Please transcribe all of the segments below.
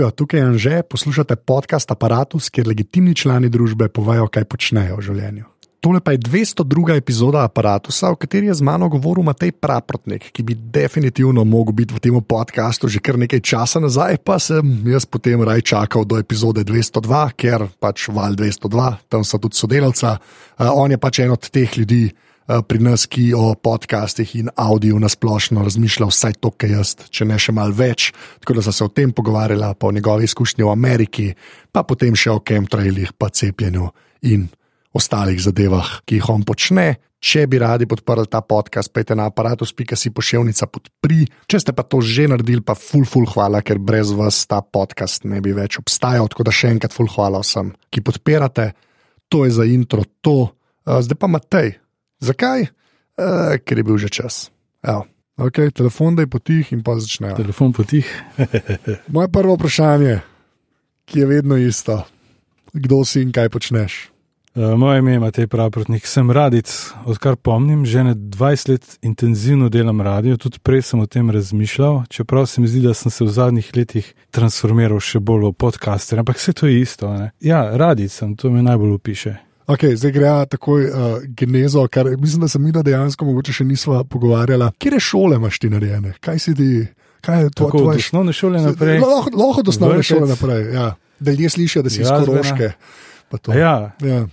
Živijo, tukaj je Anže, poslušate podcast Apparatus, kjer legitimni člani družbe povajo, kaj počnejo v življenju. Tole pa je 202. epizoda Apparatusa, v kateri je z mano govoril Matej Praprotnik, ki bi definitivno mogel biti v tem podkastu že kar nekaj časa nazaj, pa sem jaz potem raj čakal do epizode 202, ker pač val 202, tam so tudi sodelavca. On je pač en od teh ljudi, pri nas, ki o podcastih in audiju nasplošno razmišlja, vsaj to, kaj jaz, če ne še malo več. Tako da sem se o tem pogovarjala, pa o njegovi izkušnji v Ameriki, pa potem še o chemtrailih, pa cepljenju in ostalih zadevah, ki jih on počne. Če bi radi podprli ta podcast, pejte na aparatus.si pošiljnica podpri. Če ste pa to že naredili, pa ful, ful, hvala, ker brez vas ta podcast ne bi več obstajal. Tako da še enkrat ful, hvala vsem, ki podpirate. To je za intro, to. Uh, zdaj pa Matej. Zakaj? Uh, ker je bil že čas. Okay, telefon da je potih in pa začne. Telefon potih. Moje prvo vprašanje, ki je vedno isto. Kdo si in kaj počneš? Uh, moje ime je Matej Pravprotnik, sem radic, odkar pomnim, že ne 20 let intenzivno delam radio, tudi prej sem o tem razmišljal, čeprav se mi zdi, da sem se v zadnjih letih transformiral še bolj v podcaster, ampak vse to je isto. Ne? Ja, radic sem, to me najbolj upiše. Okay, zdaj gre takoj uh, genezo, kar mislim, da se mi dejansko mogoče še nismo pogovarjali. Kje šole imaš ti narejene? Kaj si ti? Kaj je to? Tako, od osnovne šole naprej. Lahko od osnovne šole naprej. Ja. Da ljudje slišijo, da si iz Koroške. Ja. ja.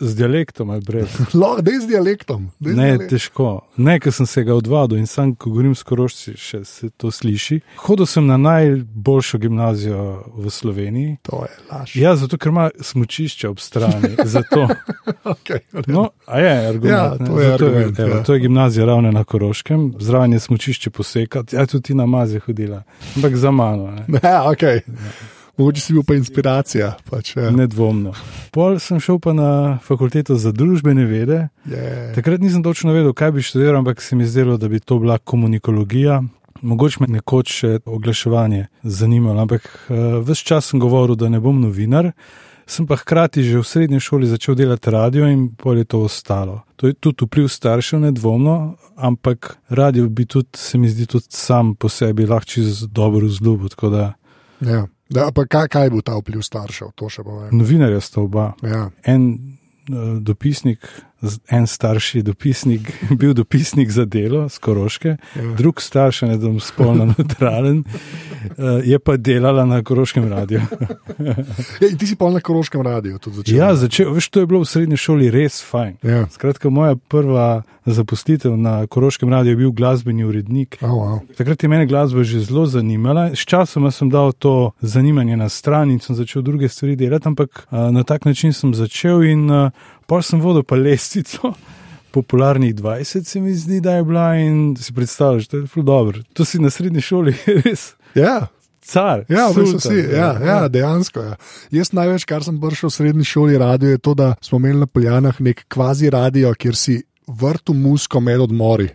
Z dialektom ali brez? Da je z dialektom. Ne, dialekt. težko. Ne, ker sem se ga odvadil in sam, ko govorim skorošči, še se to sliši. Hodil sem na najboljšo gimnazijo v Sloveniji. To je laž. Ja, zato ker ima smočišče ob strani. okay, no, a je argument. Ja, to, je zato, argument evo, ja. to je gimnazija ravno na Koroškem, zraven je smočišče posekati. Ja, tudi ti na mazi hodila, ampak za mano. Ne, ja, ok. Ja. Mogoče si bil pa inspiracija. Pač, ja. Nedvomno. Pol sem šel pa na fakulteto za družbene vede. Yeah. Takrat nisem točno vedel, kaj bi študiral, ampak se mi zdelo, da bi to bila komunikologija. Mogoče me nekoč še oglaševanje zanimalo, ampak uh, eh, vse čas sem govoril, da ne bom novinar. Sem pa hkrati že v srednji šoli začel delati radio in pol je to ostalo. To je tudi vpliv staršev, nedvomno, ampak radio bi tudi, se mi zdi, tudi sam po sebi lahko čez dobro zlubo. Ja. Da, kaj, kaj bo ta vpliv staršev? Novinarja sta oba. Ja. En uh, dopisnik en starši dopisnik, bil dopisnik za delo, skoroške, ja. drug starš, ne da bom spolno neutralen, eh, je pa delala na koroškem radiju. ja, ti si pa na koroškem radiju tudi začel? Ja, začel, veš, to je bilo v srednji šoli res fajn. Ja. Skratka, moja prva zaposlitev na koroškem radiju je bil glasbeni urednik. Oh, wow. Takrat je mene glasba že zelo zanimala. Sčasoma sem dal to zanimanje na stran in sem začel druge stvari delati, ampak uh, na tak način sem začel in pa sem vodil pa lestvico. Popularnih 20 se mi zdi, da je bila in si predstavljaš, da je to dobro. To si na srednji šoli, res. Ja. Car, ja, vsi, ja, ja, ja, dejansko. Ja. Jaz največ, kar sem prišel v srednji šoli, radio, je to, da smo imeli na Poljanah nek kvazi radio, kjer si vrtel musko med odmori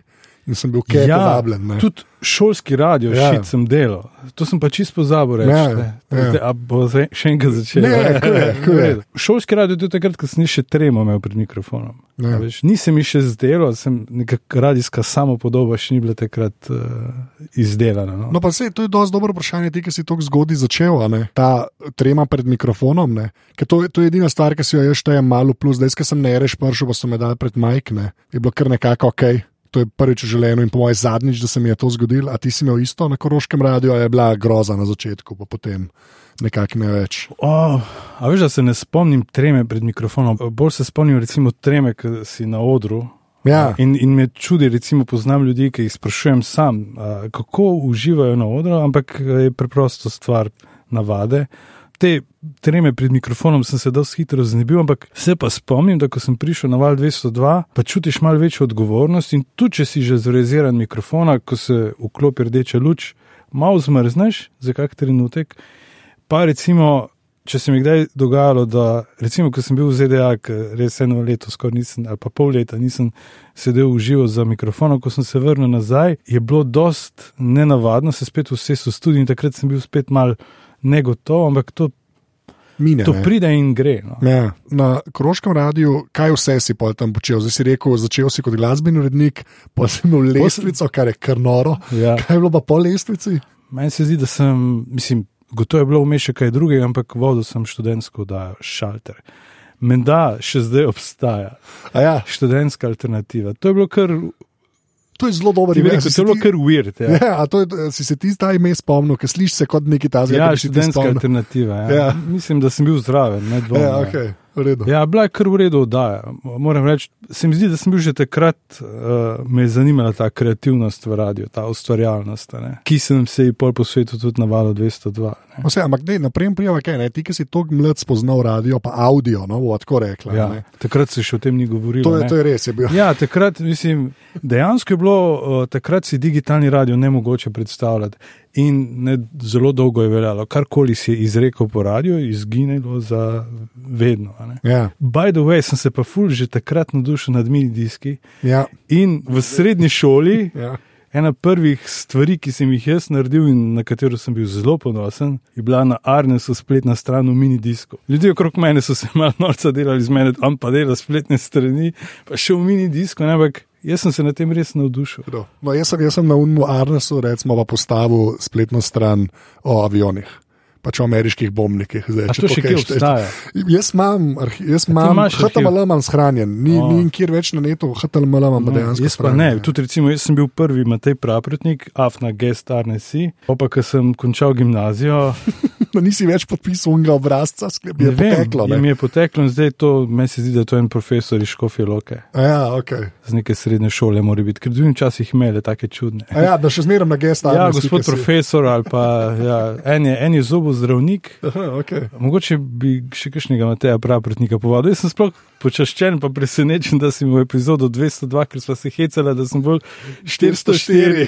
in sem bil kaj ja, povabljen. Tudi šolski radio, ja. šit sem delal. To sem pa čisto pozabil reči. Ja, ja. Bo še enkrat začel. Ne, ne, ne, ne, ne. Šolski radio je tudi takrat, ko sem še tremo imel pred mikrofonom. Ja. Veš, nisem mi še zdelo, sem neka radijska samopodoba še ni bila takrat uh, izdelana. No, no pa se, to je dosti dobro vprašanje, ti, ki si tako zgodaj začel, ta trema pred mikrofonom. To, to je edina stvar, ki si jo jaz štejem malo plus, zdaj, ko sem ne reš pršel, pa so me dali pred majkne, je bilo kar nekako ok to je prvič v življenju in po mojem zadnjič, da se mi je to zgodilo. A ti si imel isto na koroškem radiju, ali je bila groza na začetku, pa potem nekako ne več. Oh, a veš, da se ne spomnim treme pred mikrofonom, bolj se spomnim recimo treme, ki si na odru. Ja. In, in me čudi, recimo, poznam ljudi, ki jih sprašujem sam, kako uživajo na odru, ampak je preprosto stvar navade te treme pred mikrofonom sem se dosti hitro znebil, ampak se pa spomnim, da ko sem prišel na val 202, pa čutiš malo večjo odgovornost in tu, če si že zreziran mikrofona, ko se vklopi rdeča luč, malo zmrzneš za kak trenutek. Pa recimo, če se mi kdaj dogajalo, da recimo, ko sem bil v ZDA, res eno leto, skoraj nisem, ali pa pol leta, nisem sedel v živo za mikrofonom, ko sem se vrnil nazaj, je bilo dost nenavadno, se spet vse so studi in takrat sem bil spet mal negotovo, ampak to, Mine, to pride in gre. No. Ja. Na Kroškem radiju, kaj vse si pa tam počel? Zdaj si rekel, začel si kot glasbeni urednik, pa si imel lestvico, kar je kar noro. Ja. Kaj je bilo pa po lestvici? Meni se zdi, da sem, mislim, gotovo je bilo vmes še kaj drugega, ampak vodil sem študentsko oddajo Šalter. Menda še zdaj obstaja A Ja, študentska alternativa. To je bilo kar, to je zelo bi ime. rekel, bilo ti- kar weird. Ja, Ja, to je, si se ti zdaj ime spomnil, ker slišiš se kot neki ta ja zgodba. študentska alternativa. Ja. Ja. Mislim, da sem bil zraven, ne dvomim. Ja, okay, v redu. Ja, bila je kar v redu oddaja. Moram reči, se mi zdi, da sem bil že takrat, uh, me je zanimala ta kreativnost v radiju, ta ustvarjalnost, ne, ki sem se ji pol po svetu tudi na valu 202. Ne. Vse, ampak ne, naprej prijava kaj, ne, ti, ki si tako mlad spoznal radio, pa audio, no, bo tako rekla. Ja, ne. takrat se še o tem ni govorilo. To je, ne. to je res, je bil. Ja, takrat, mislim, dejansko je bilo, uh, takrat si digitalni radio ne mogoče predstavljati. In ne, zelo dolgo je veljalo, karkoli si izrekel po radiju, izginilo za vedno. Ja, By the way, sem se pa ful že takrat navdušil nad mini diski. ja, In v srednji šoli, ja. ena prvih stvari, ki sem jih jaz naredil in na katero sem bil zelo ponosen, je bila na Arnesu spletna stran v mini disku. Ljudje okrog mene so se malo norca delali z mene, on pa dela spletne strani, pa še v mini disku, ne, ampak jaz sem se na tem res navdušil. Prav. No, jaz, sem, jaz sem na Unmu Arnesu, recimo, pa postavil spletno stran o avionih. Pač o ameriških bombnikih. Zdaj, to še kaj obstaja? Jaz imam, jaz imam? HTML imam shranjen, ni, O. ni nikjer več na netu, HTML imam pa dejansko Jaz pa shranjen. ne, tudi recimo, jaz sem bil prvi Matej Praprotnik, Afna Gest Arnesi, pa pa, ko sem končal gimnazijo, No, nisi več podpisal unga obrazca, sklep je ne vem, poteklo. je Ne? mi je poteklo in zdaj to, meni se zdi, da je to en profesor iz Škofje Loke. A Ja, okay. z neke srednje šole, mora biti, ker drugi včasih imele take čudne. A ja, da še zmeraj na gesta. Ja, gospod profesor ali pa ja, en je, en je zobozdravnik. Aha, okay. Mogoče bi še kakšnega Mateja Praprotnika povedal. Jaz sem sploh počaščen, pa presenečen, da si v epizodo 202, ker smo se hecali, da sem bolj 404.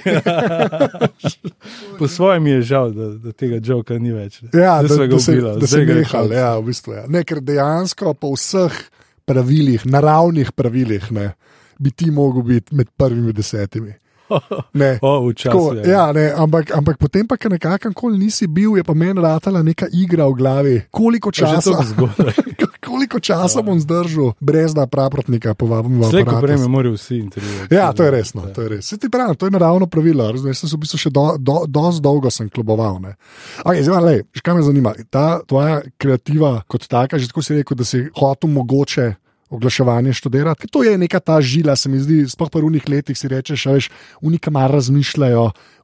po svojem je žal, da, da tega joka ni več. ne. Ja, da, ga da se, ubila, da se je nehal, ja, v bistvu, ja. ne, ker dejansko po vseh pravilih, naravnih pravilih, ne, bi ti mogel biti med prvimi desetimi. Ne. O, včasih. Tako, ja, ne, ampak, ampak potem, pa, ker nekako nikoli nisi bil, je pa meni ratala neka igra v glavi. Koliko časa. koliko časa bom zdržal, brez da praprotnika povabim v Slej, ko aparat. breme, morajo vsi intervjuvati. Ja, to je resno. To je, res. Se ti pravim, to je naravno pravilo. Razumeš, jaz sem se v bistvu še do, do, dosti dolgo sem kluboval. ne. Okay, zdaj, še kaj me zanima. Ta tvoja kreativa kot taka, že tako si rekel, da si hotel mogoče. Oglaševanje študirati. To je neka ta žila, se mi zdi, sploh po unih letih si rečeš, veš, unika mar razmišljajo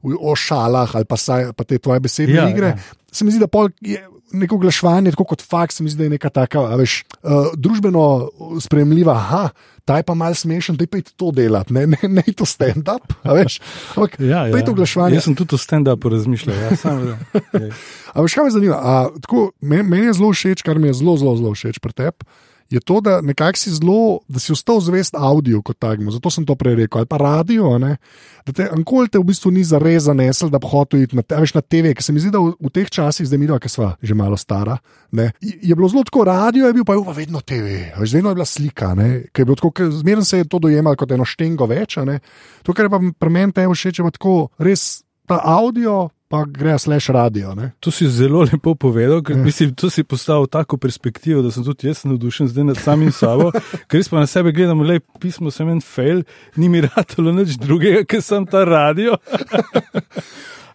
o, šalah ali pa, saj, pa te tvoje besedne ja, igre. ja. Ja. Se mi zdi, da pol je neko oglaševanje, tako kot fakt, se mi zdi, da je neka taka, a veš, uh, družbeno sprejemljiva. Aha, ta je pa mal smešen, da je pa to delati, ne, ne, ne to stand-up. veš. Ampak Ja, ja. pejte oglaševanje. Jaz sem tudi o stand-upu razmišljal. Ja, sam, ja. A veš, kaj me zanima? A, tako, meni je zelo všeč, kar mi je zelo, zelo, zelo všeč pri tebi. Je to, da nekako si zelo, da si ostal zvest avdio kot takemu, zato sem to prej rekel, ali pa radio, ne? da te ankoli te v bistvu ni zares zanesel, da bi hotel iti na, te, veš, na TV, ker se mi zdi, da v, v teh časih, zdaj mi dva, ki sva že malo stara, ne, je bilo zelo tako, radio je bil pa je pa vedno TV, veš, vedno je bila slika, ker je bilo tako, zmerno se je to dojemalo kot eno štengo več, to, kar je pa pri meni te všeč, je pa tako res ta avdio, pa gre slash radio, ne. To si zelo lepo povedal, ker Ja. mislim, to si postavil tako perspektivo, da sem tudi jaz navdušen zdaj nad samim sabo, ker res pa na sebe gledam, le pismo sem en fail, ni mi ratalo nič drugega, ker sem ta radio.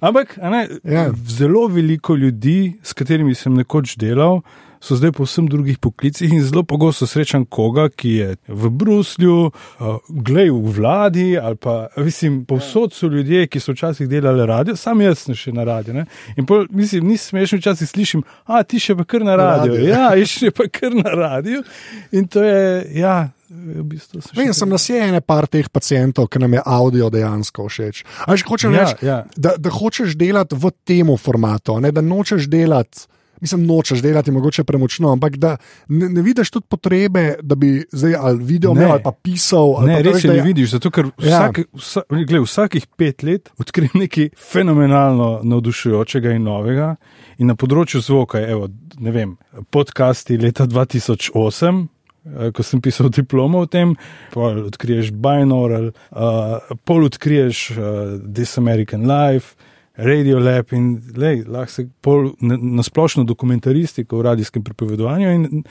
Ampak ne, Ja. zelo veliko ljudi, s katerimi sem nekoč delal, so zdaj povsem drugih poklicih in zelo pogosto srečam koga, ki je v Bruslju, uh, glej v vladi ali pa, mislim, povsod so ljudje, ki so včasih delali radio, sam jaz sem še na radio. Ne? In pol, mislim, ni smešno, včasih slišim, a ti še pa kar na radio. radio. Ja, še pa kar na radio. In to je, ja, v bistvu sem Vem, še. sem nasjejen par teh pacijentov, ki nam je avdio dejansko všeč. A že hočem Ja, reči, ja. da, da hočeš delati v tem formatu, ne, da nočeš delati. Mislim, nočeš delati mogoče premočno, ampak da ne, ne vidiš tudi potrebe, da bi zdaj ali video Ne. imel ali pa pisal. Ali Ne, pa, res je, da ne vidiš, zato ker Ja. vsak, vsa, gled, vsakih pet let odkrijem nekaj fenomenalno navdušujočega in novega. In na področju zvoka, evo, ne vem, podcasti leta 2008. eh, Ko sem pisal diplomo o tem, pol odkriješ Binaural, uh, pol odkriješ uh, This American Life, Radio Lab in lej, lahko se pol na, na splošno dokumentaristiko v radijskem pripovedovanju. In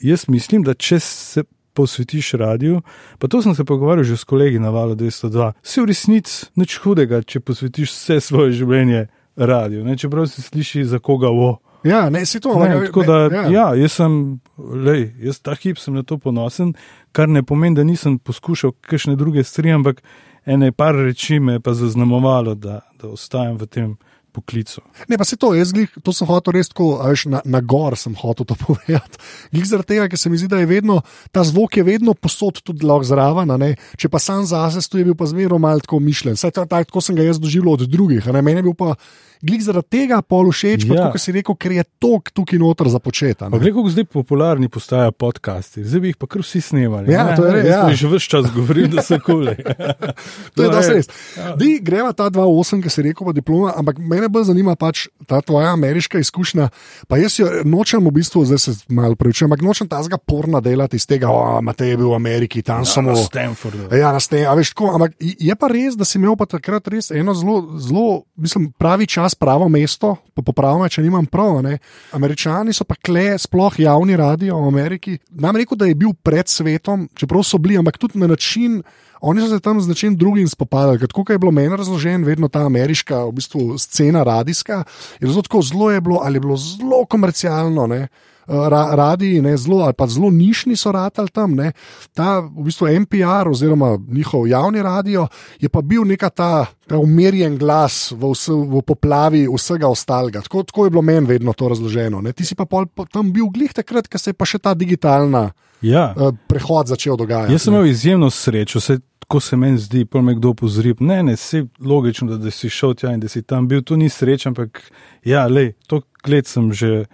jaz mislim, da če se posvetiš radiju, pa to sem se pogovarjal že s kolegi na valu 202, se v resnici nič hudega, če posvetiš vse svoje življenje radio, ne? čeprav se sliši za koga o. Ja, ne, si to. Ne, ampak- tako da, ja. ja, jaz sem, lej, jaz ta hip sem na to ponosen, kar ne pomeni, da nisem poskušal kakšne druge stvari, ampak ene par reči me je pa zaznamovalo, da, da ostajam v tem poklicu. Ne, pa se to, jaz glih, to sem hotel res tako, veš, na, na gor sem hotel to povedati. Glih zaradi tega, ker se mi zdi, da je vedno, ta zvok je vedno posod tudi lahko zraven, ne. če pa sam zase stoji, je bil pa zmerno mal tako mišljen. Saj ta- ta- tako sem ga jaz doživel od drugih, a ne. meni je bil pa glih zaradi tega pol všeč, Ja. ker si rekel, ker je tok tukaj noter za početi. a ne. Pa glej, kako zdaj popularni postajajo podcasti, zdaj bi jih pa kar vsi snemali. Ja, ne? to je res, ja. že vse čas govoril, da so kule. To je dosti res. Di, greva ta 2-8, ki si rekel, pa diploma, ampak mene bolj zanima pač ta tvoja ameriška izkušnja. Pa jaz jo nočem v bistvu, zdaj se malo preučujem, ampak nočem tazga porna delati iz tega, o, Matej je bil v Ameriki, tam Ja, samo. na Stanfordu. Ja, na tako, ampak je pa res, da si imel pa takrat res eno zelo, zelo mislim, pravi čas, pravo mesto, pa popravljam, če nimam prav. Ne? Američani so pa kle, sploh javni radio v Ameriki. Nam rekel, da je bil pred svetom, čeprav so bili, ampak tudi na način. Oni so se tam z nečim drugim spopadali, kot je bilo meni razložen, vedno ta ameriška v bistvu, scena radijska, je zelo, tako, zelo je bilo, ali je bilo zelo komercialno. Ne? Ra, radiji, ne, zelo, ali pa zelo nišni so ratali tam. Ne. Ta v bistvu NPR oziroma njihov javni radio je pa bil neka ta, ta umirjen glas v, vse, v poplavi vsega ostalega. Tako, tako je bilo meni vedno to razloženo. Ne. Ti si pa pol, po- tam bil glih takrat, ko se je pa še ta digitalna Ja. uh, prehod začel dogajati. Jaz sem imel izjemno srečo, se, tako se meni zdi, pa me kdo pozori. Ne, ne, vse logično, da, da si šel tja in da si tam bil, to ni sreča, ampak ja, lej, to let sem že,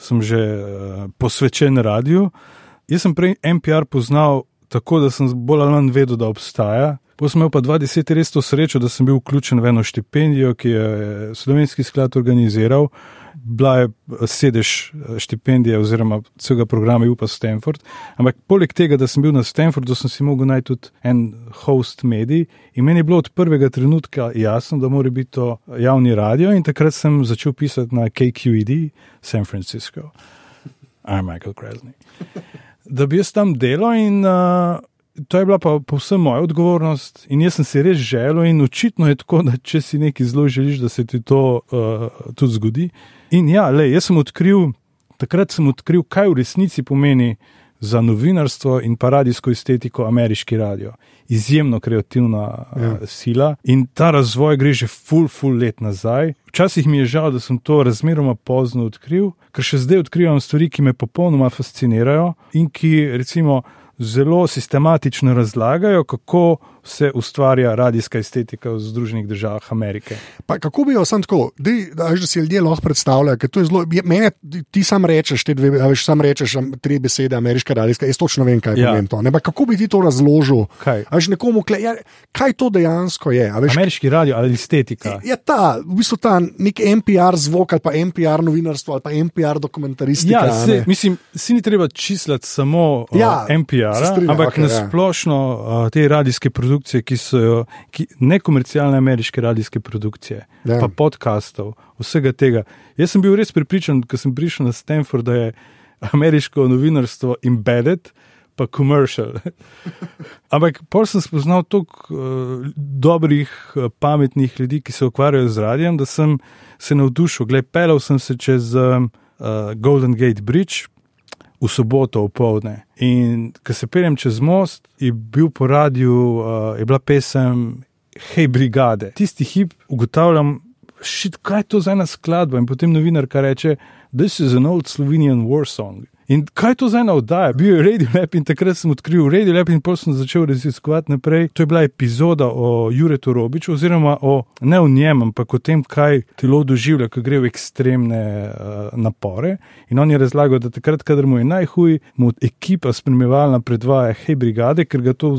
sem že uh, posvečen radiju. Jaz sem prej NPR poznal tako, da sem bolj ali manj vedel, da obstaja. Potem sem imel pa 20 res to srečo, da sem bil vključen v eno štipendijo, ki je slovenski sklad organiziral. Bila je eh, sedež eh, štipendije oziroma celega programa UPA Stanford. Ampak poleg tega, da sem bil na Stanfordu, sem si mogel najti tudi en host medij in meni je bilo od prvega trenutka jasno, da mora biti to javni radio in takrat sem začel pisati na KQED San Francisco. I'm Michael Krasny. Da bi jaz tam delal in uh, to je bila pa povsem moja odgovornost in jaz sem si res želel in očitno je tako, da če si nekaj zelo želiš, da se ti to uh, tudi zgodi. In ja, le, jaz sem odkril, takrat sem odkril, kaj v resnici pomeni za novinarstvo in pa radijsko estetiko ameriški radio. Izjemno kreativna ja. Ja. uh, sila in ta razvoj gre že full, full let nazaj. Včasih mi je žal, da sem to razmeroma pozno odkril, ker še zdaj odkrivam stvari, ki me popolnoma fascinirajo in ki recimo zelo sistematično razlagajo, kako se ustvarja radijska estetika v Združenih državah Amerike. Pa kako bi jo sam tako, da, si ljudje lahko predstavljajo, ker to je zelo. je- Mene, ti sam rečeš, te dve, veš, sam rečeš tri besede, ameriška radijska, jaz točno vem, kaj Ja. ja. pomeni to. Ne, kako bi ti to razložil? Kaj? Veš, nekomu, kle, ja, kaj to dejansko je? Veš, Ameriški radio ali estetika. je ta, v bistvu ta nek NPR zvok ali pa NPR novinarstvo ali pa NPR dokumentaristika. Ja, se, mislim, si ni treba čislati samo Ja, ja, se NPR, ampak okay, ja. nasplošno ja. te radijske produkcije, ki so jo, ki, nekomercialne ameriške radijske produkcije, Ja. pa podkastov, vsega tega. Jaz sem bil res prepričan, ko sem prišel na Stanford, da je ameriško novinarstvo embedded. Pa commercial. Ampak pol sem spoznal toliko uh, dobrih, uh, pametnih ljudi, ki se ukvarjajo z radijem, da sem se navdušil. Glej, pelal sem se čez um, uh, Golden Gate Bridge v soboto opoldne. In ko se peljem čez most, je bil po radiju, uh, je bila pesem Hej, brigade. Tisti hip ugotavljam, šit, kaj je to za ena skladba. In potem novinarka reče: This is an old Slovenian war song. In kaj je to za ena oddaja? Bil je Radio Lab in takrat sem odkril Radio Lab in potem sem začel raziskovati naprej. To je bila epizoda o Juretu Robiču, oziroma o, ne o njem, ampak o tem, kaj telo doživlja, ko gre v ekstremne uh, napore. In on je razlagal, da takrat, kadar mu je najhuj, mu ekipa spremljevalna predvaja Hej brigade, ker ga to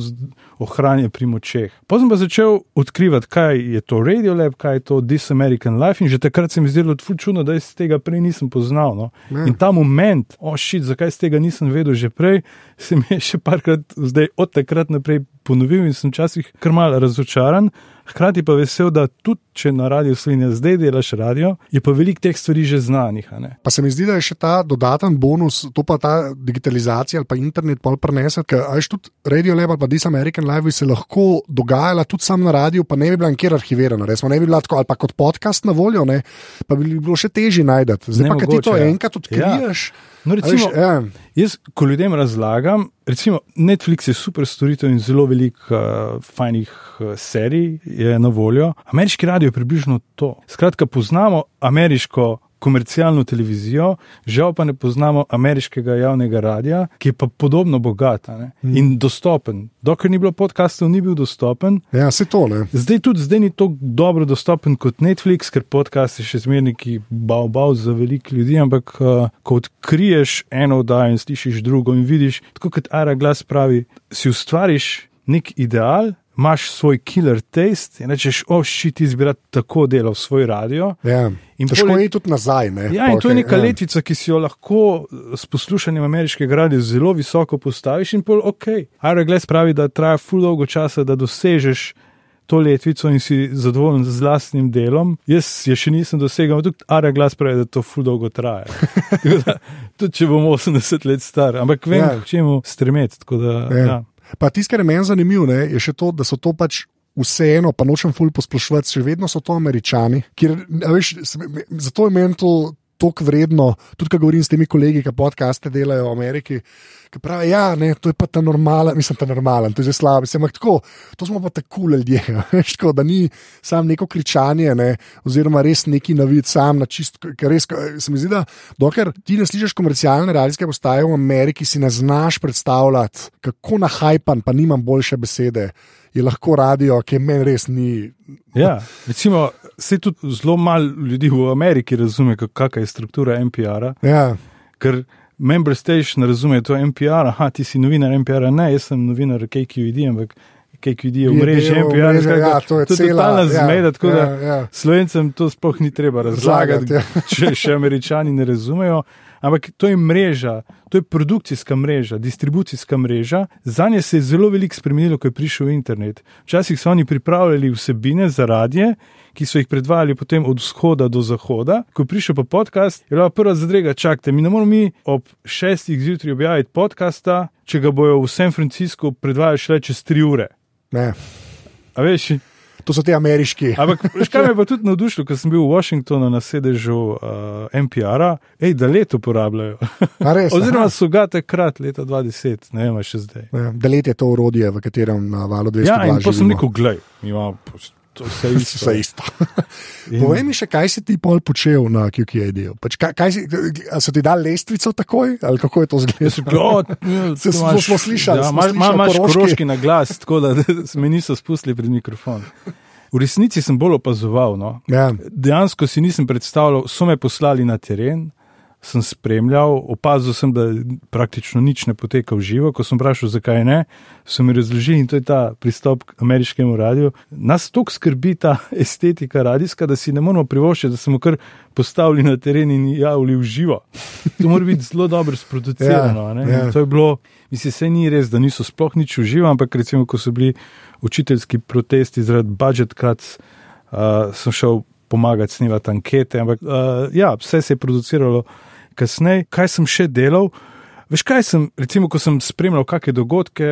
ohranja pri močeh. Potem pa začel odkrivati, kaj je to Radio Lab, kaj je to This American Life. In že takrat se mi zdelo čudno, da jaz tega prej nisem poznal. No? In ta moment, o šit, zakaj z tega nisem vedel že prej, se mi je še parkrat, zdaj od takrat naprej ponovil in sem včasih kar mal razočaran. Hkrati pa vesel, da tudi če na radiju Slovenija zdaj delaš radio, je pa veliko teh stvari že znanih. ne. Pa se mi zdi, da je še ta dodaten bonus, to pa ta digitalizacija ali pa internet pol prenese, ker ajš tudi Radio Lab ali pa This American Live bi se lahko dogajala tudi sam na radiju, pa ne bi bila nikjer arhivirana, resmo ne bi bila tako ali pa kot podcast na voljo, ne, pa bi bilo še težje najti. Zdaj pa, ker ti to ja. enkrat odkriješ. No, a veš, recimo, ja. Jaz, ko ljudem razlagam, recimo Netflix je super storitev in zelo veliko uh, fajnih uh, serij je na voljo. Ameriški radio je približno to. Skratka, poznamo ameriško komercialno televizijo, žal pa ne poznamo ameriškega javnega radia, ki je pa podobno bogat ne, in dostopen. Dokler ni bilo podcastov, ni bil dostopen. ja, se to ne. Zdaj tudi zdaj ni tako dobro dostopen kot Netflix, ker podcast je še zmeraj neki bav za veliko ljudi, ampak uh, ko odkriješ eno oddajo in slišiš drugo in vidiš, tako kot Ara Glas pravi, si ustvariš nek ideal. Imáš svoj killer taste in rečeš, oši ti zbirati tako delo v svoj radio. Ja. In Težko pol- je tudi nazaj. Ne, Ja, in to je neka ja. letvica, ki si jo lahko s poslušanjem ameriškega radia zelo visoko postaviš, in pol ok. Aeroglas pravi, da traja ful dolgo časa, da dosežeš to letvico in si zadovoljen z lastnim delom. Jaz je še nisem dosegel, tudi Aeroglas pravi, da to ful dolgo traja. Da, tudi če bom 80 let star, ampak vem, Ja. ja. k čemu stremeti. Da, Ja. ja. Pa tisto, kar je meni zanimivo, ne, je še to, da so to pač. Vseeno, pa nočem ful posploševati, še vedno so to američani. Kjer, a veš, zato je meni to tako vredno, tudi ko govorim s temi kolegi, ki podcaste delajo v Ameriki. Ki pravi, ja, ne, to je pa ta normalen, mislim, ta normalen, to je že slabo. Sem tako, to smo pa tako ljudje, veš, tako, da ni samo neko kričanje, ne, oziroma res neki navid, sam na čist, ker res, se mi zdi, da dokler ti ne slišiš komercialne radijske postaje v Ameriki, si ne znaš predstavljati, kako nahajpan, pa nimam boljše besede, je lahko radio, ki meni res ni. Ja, recimo, se tudi zelo malo ljudi v Ameriki razume, kak- kakšna je struktura NPR-a. Ja, ker member station razume to NPR, aha, ti si novinar NPR, ne, jaz sem novinar KQED, ampak KQED je Je omrežje NPR, ja, to je to cela- totalna ja, zmeda, tako ja, da ja. slovencem to sploh ni treba razlagati, Razlagati, če še američani ne razumejo. Ampak to je mreža, to je produkcijska mreža, distribucijska mreža. Za nje se je zelo veliko spremenilo, ko je prišel internet. Včasih so oni pripravljali vsebine za radije, ki so jih predvajali potem od vzhoda do zahoda. Ko je prišel pa podcast, je bila prva zadrega, čakajte, mi ne moramo mi ob šestih zjutraj objaviti podcasta, če ga bojo v San Franciscu predvajali šele čez tri ure. ne. A veš, To so ti ameriški. Ampak, kaj me je tudi navdušilo, ko sem bil v Washingtonu na sedežu uh, NPR-a, ej, da leto uporabljajo. Res, Oziroma aha. so ga takrat, leta 2010, ne vem, še zdaj. Ja, da let je to urodje, v katerem na valu 200 Ja, in pa sem rekel, glej, imamo to vse isto. Vse isto. In- Povej mi še, kaj si ti pol počel na QQID-u. Pač, kaj, kaj si, so ti dali lestvico takoj, ali kako je to Jaz sem izgledalo? rekel, "O, ja, Se- to smo- smo slišali, Ja, smo imaš- imaš koroški. koroški na glas, tako da me niso spustili pred mikrofon. V resnici sem bolj opazoval. No. Ja, Dejansko si nisem predstavljal, so me poslali na teren, sem spremljal, opazil sem, da praktično nič ne poteka v živo. Ko sem vprašal, zakaj ne, so mi razložili in to je ta pristop k ameriškemu radiju. Nas toliko skrbi ta estetika radijska, da si ne moramo privoščiti, da smo kar postavili na teren in javili v živo. To mora biti zelo dobro sproducirano. Ja, ja. To je bilo, mislim, se ni res, da niso sploh nič v živo, ampak recimo, ko so bili učiteljski protesti zaradi budget cuts, uh, sem šel pomagati snemati ankete. Ampak uh, ja, vse se je produciralo kasneje. Kaj sem še delal? Veš, kaj sem, recimo, ko sem spremljal kakšne dogodke,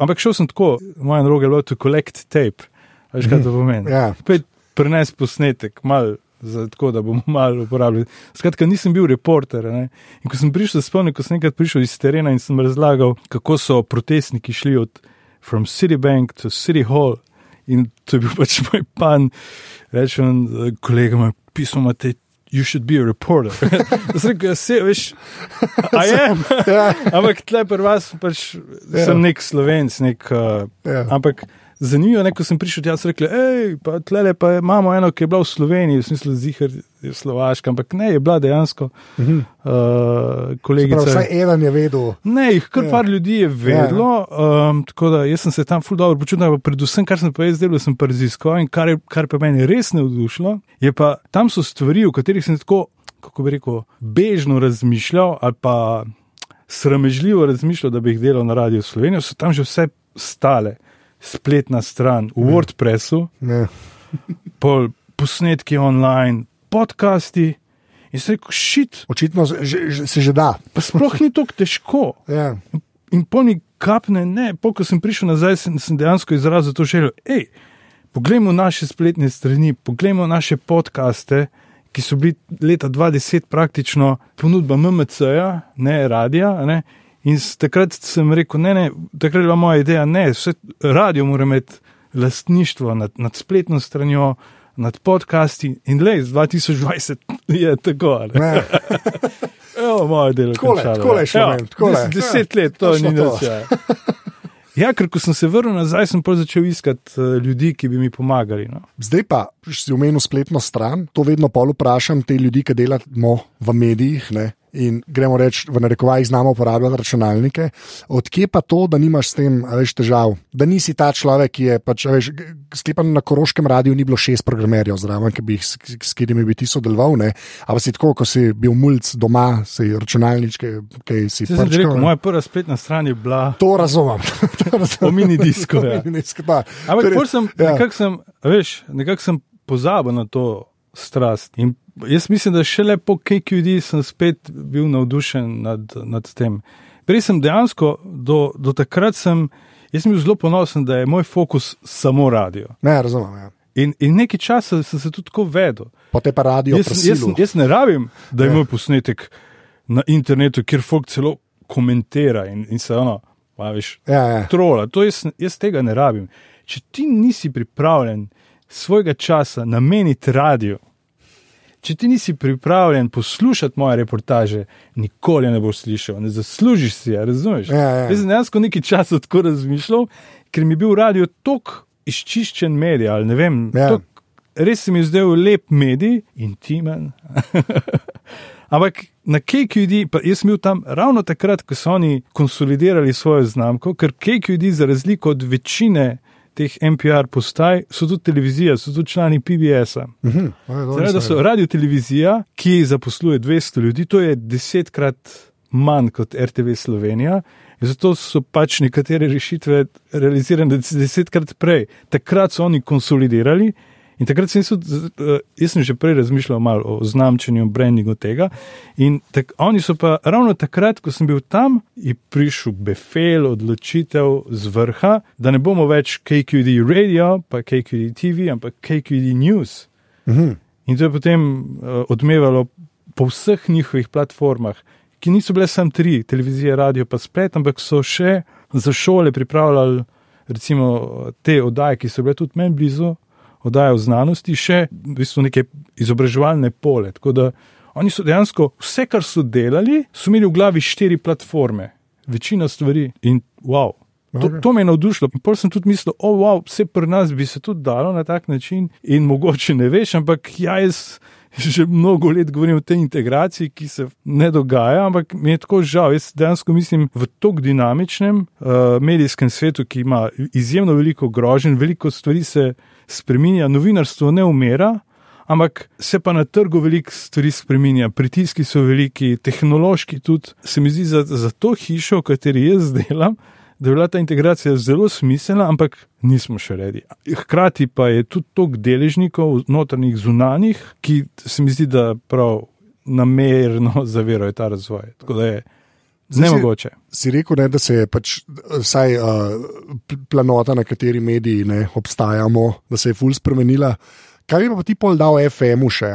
ampak šel sem tako, moja naloga je bila to collect tape. Veš, kaj to pomeni? Ja. Spet prenes posnetek, mal. Za, tako da bomo malo uporabljali. Skratka, nisem bil reporter. Ne? In ko sem prišel, spomnim, ko sem enkrat prišel iz terena in sem razlagal, kako so protestniki šli od From Citibank to City Hall. In to je bil pač moj pan, rečem, kolega, moj pismo imate. You should be a reporter. Jaz rekel, ja, se, veš, I am. ja, Ampak tle pri vas pač Ja. sem nek slovenc, nek. Uh, ja. Ampak zanimivo je, ko sem prišel, jaz rekel, hej, pa tle pa imamo eno, ki je bila v Sloveniji, v smislu zihar je slovaška, ampak ne, je bila dejansko Mhm. uh, Prav, kolegica. vsaj eden je vedel. Ne, jih kar Ja. par ljudi je vedlo, um, tako da jaz sem se tam ful dobro počutil, predvsem, kar sem pa jaz delal, sem pa raziskoval in kar, je, kar pa meni res ne vdušilo, je pa tam so stvari, o katerih sem tako, kako bi rekel, bežno razmišljal ali pa sramežljivo razmišljal, da bi jih delal na Radio Slovenijo, so tam že vse stale. Spletna stran v WordPressu, Ne. pol posnetki online, podcasti. In se rekel, šit, Očitno že, že, se že da. pa sploh ni tako težko. Ja. In pol mi kapne, ne, pol, ko sem prišel nazaj, sem, sem dejansko izrazil to željo. Hej, poglejmo naše spletne strani, poglejmo naše podcaste, ki so bili leta 2010 praktično ponudba MMC-ja, ne radija. Ne? In takrat sem rekel, ne, ne, takrat je bila moja ideja, ne, vse radio mora imeti lastništvo nad, nad spletno stranjo. Nad podcasti in le z 2020 je tako. Ne? Ne. Evo, moje delo. Takole, končalo, takole je ja. šlo Evo, ven, takole. des- Deset let, to ni nič. Ja. ja, ker ko sem se vrnil nazaj, sem začel iskati uh, ljudi, ki bi mi pomagali. No. Zdaj pa, če si omenil spletno stran, to vedno pol vprašam te ljudi, ki delamo v medijih. Ne? In gremo reči, v narekovajih znamo uporabljati računalnike. Odkje pa to, da nimaš s tem a veš, težav? Da nisi ta človek, ki je pač, a veš, sklepam na koroškem radiju, ni bilo šest programerjev zraven, ki bi jih, s, katerimi bi ti sodeloval. Ne? Ampak si tako, ko si bil mulj doma, si računalničke, kaj si rekel, ne. moja prva spletna stran je bila To razumem. O mini disku. Ja. Ampak Torej, sem, ja. nekako sem, veš, nekako sem pozabil na to strast. In jaz mislim, da šele po KQD sem spet bil navdušen nad, nad tem. Prej sem dejansko, do, do takrat sem, jaz sem bil zelo ponosen, da je moj fokus samo radio. Ne, razumem. Ja. In, in nekaj časa sem se tudi tako vedel. Potem pa radio Jaz, jaz, prisilil. jaz ne rabim, da je Ja. moj posnetek na internetu, kjer folk celo komentira in, in se ono, a veš, Ja, ja. trola. To jaz, jaz tega ne rabim. Če ti nisi pripravljen svojega časa nameniti radio, če ti nisi pripravljen poslušati moje reportaže, nikoli ne boš slišal, ne zaslužiš si, a razumeš? Ja, ja. Jaz sem dejansko nekaj časa tako razmišljal, ker mi je bil radio tako izčiščen medij, ali ne vem. Ja. tok- Res se mi je zdel lep medij, intimen. Ampak na KQD, pa jaz sem bil tam ravno takrat, ko so oni konsolidirali svojo znamko, ker KQD, za razliko od večine teh NPR postaj, so tudi televizija, so tudi člani PBS-a. Mhm, je dobro Zdaj, da so radio televizija, ki zaposluje 200 ljudi, to je desetkrat manj kot RTV Slovenija. Zato so pač nekatere rešitve realizirane des- desetkrat prej. Takrat so oni konsolidirali in takrat sem tudi, eh, jaz sem že prej razmišljal malo o znamčenju, brandingu tega. In tak, oni so pa ravno takrat, ko sem bil tam, je prišel befel, odločitev z vrha, da ne bomo več KQD radio, pa KQD TV, ampak KQD news. Mhm. In to je potem uh, odmevalo po vseh njihovih platformah, ki niso bile samo tri, televizija, radio, pa splet, ampak so še za šole pripravljali recimo, te oddaje, ki so bile tudi meni blizu, oddaje o znanosti, še v bistvu neke izobraževalne pole. Tako da oni so dejansko vse, kar so delali, so imeli v glavi štiri platforme, večina stvari in wow. To, to me je navdušilo. In pol sem tudi mislil, oh, wow, vse pri nas bi se tudi dalo na tak način, in mogoče ne veš, ampak ja, jaz že mnogo let govorim o tej integraciji, ki se ne dogaja, ampak mi je tako žal. Jaz dejansko mislim v tako dinamičnem uh, medijskem svetu, ki ima izjemno veliko groženj, veliko stvari se spremenja, novinarstvo ne umira. Ampak se pa na trgu veliko stvari spremenja, pritiski so veliki, tehnološki tudi. Se mi zdi za, za to hišo, v kateri jaz delam, da je bila ta integracija zelo smiselna, ampak nismo še redi. Hkrati pa je tudi toliko deležnikov, notranjih, zunanjih, ki se mi zdi, da prav namerno zavirajo ta razvoj. Tako da je Zdaj si- nemogoče. Si rekel, ne, da se je pač vsaj uh, pl- planota, na kateri mediji ne, obstajamo, da se je ful spremenila. Kaj bi pa ti pol dal FM-u še?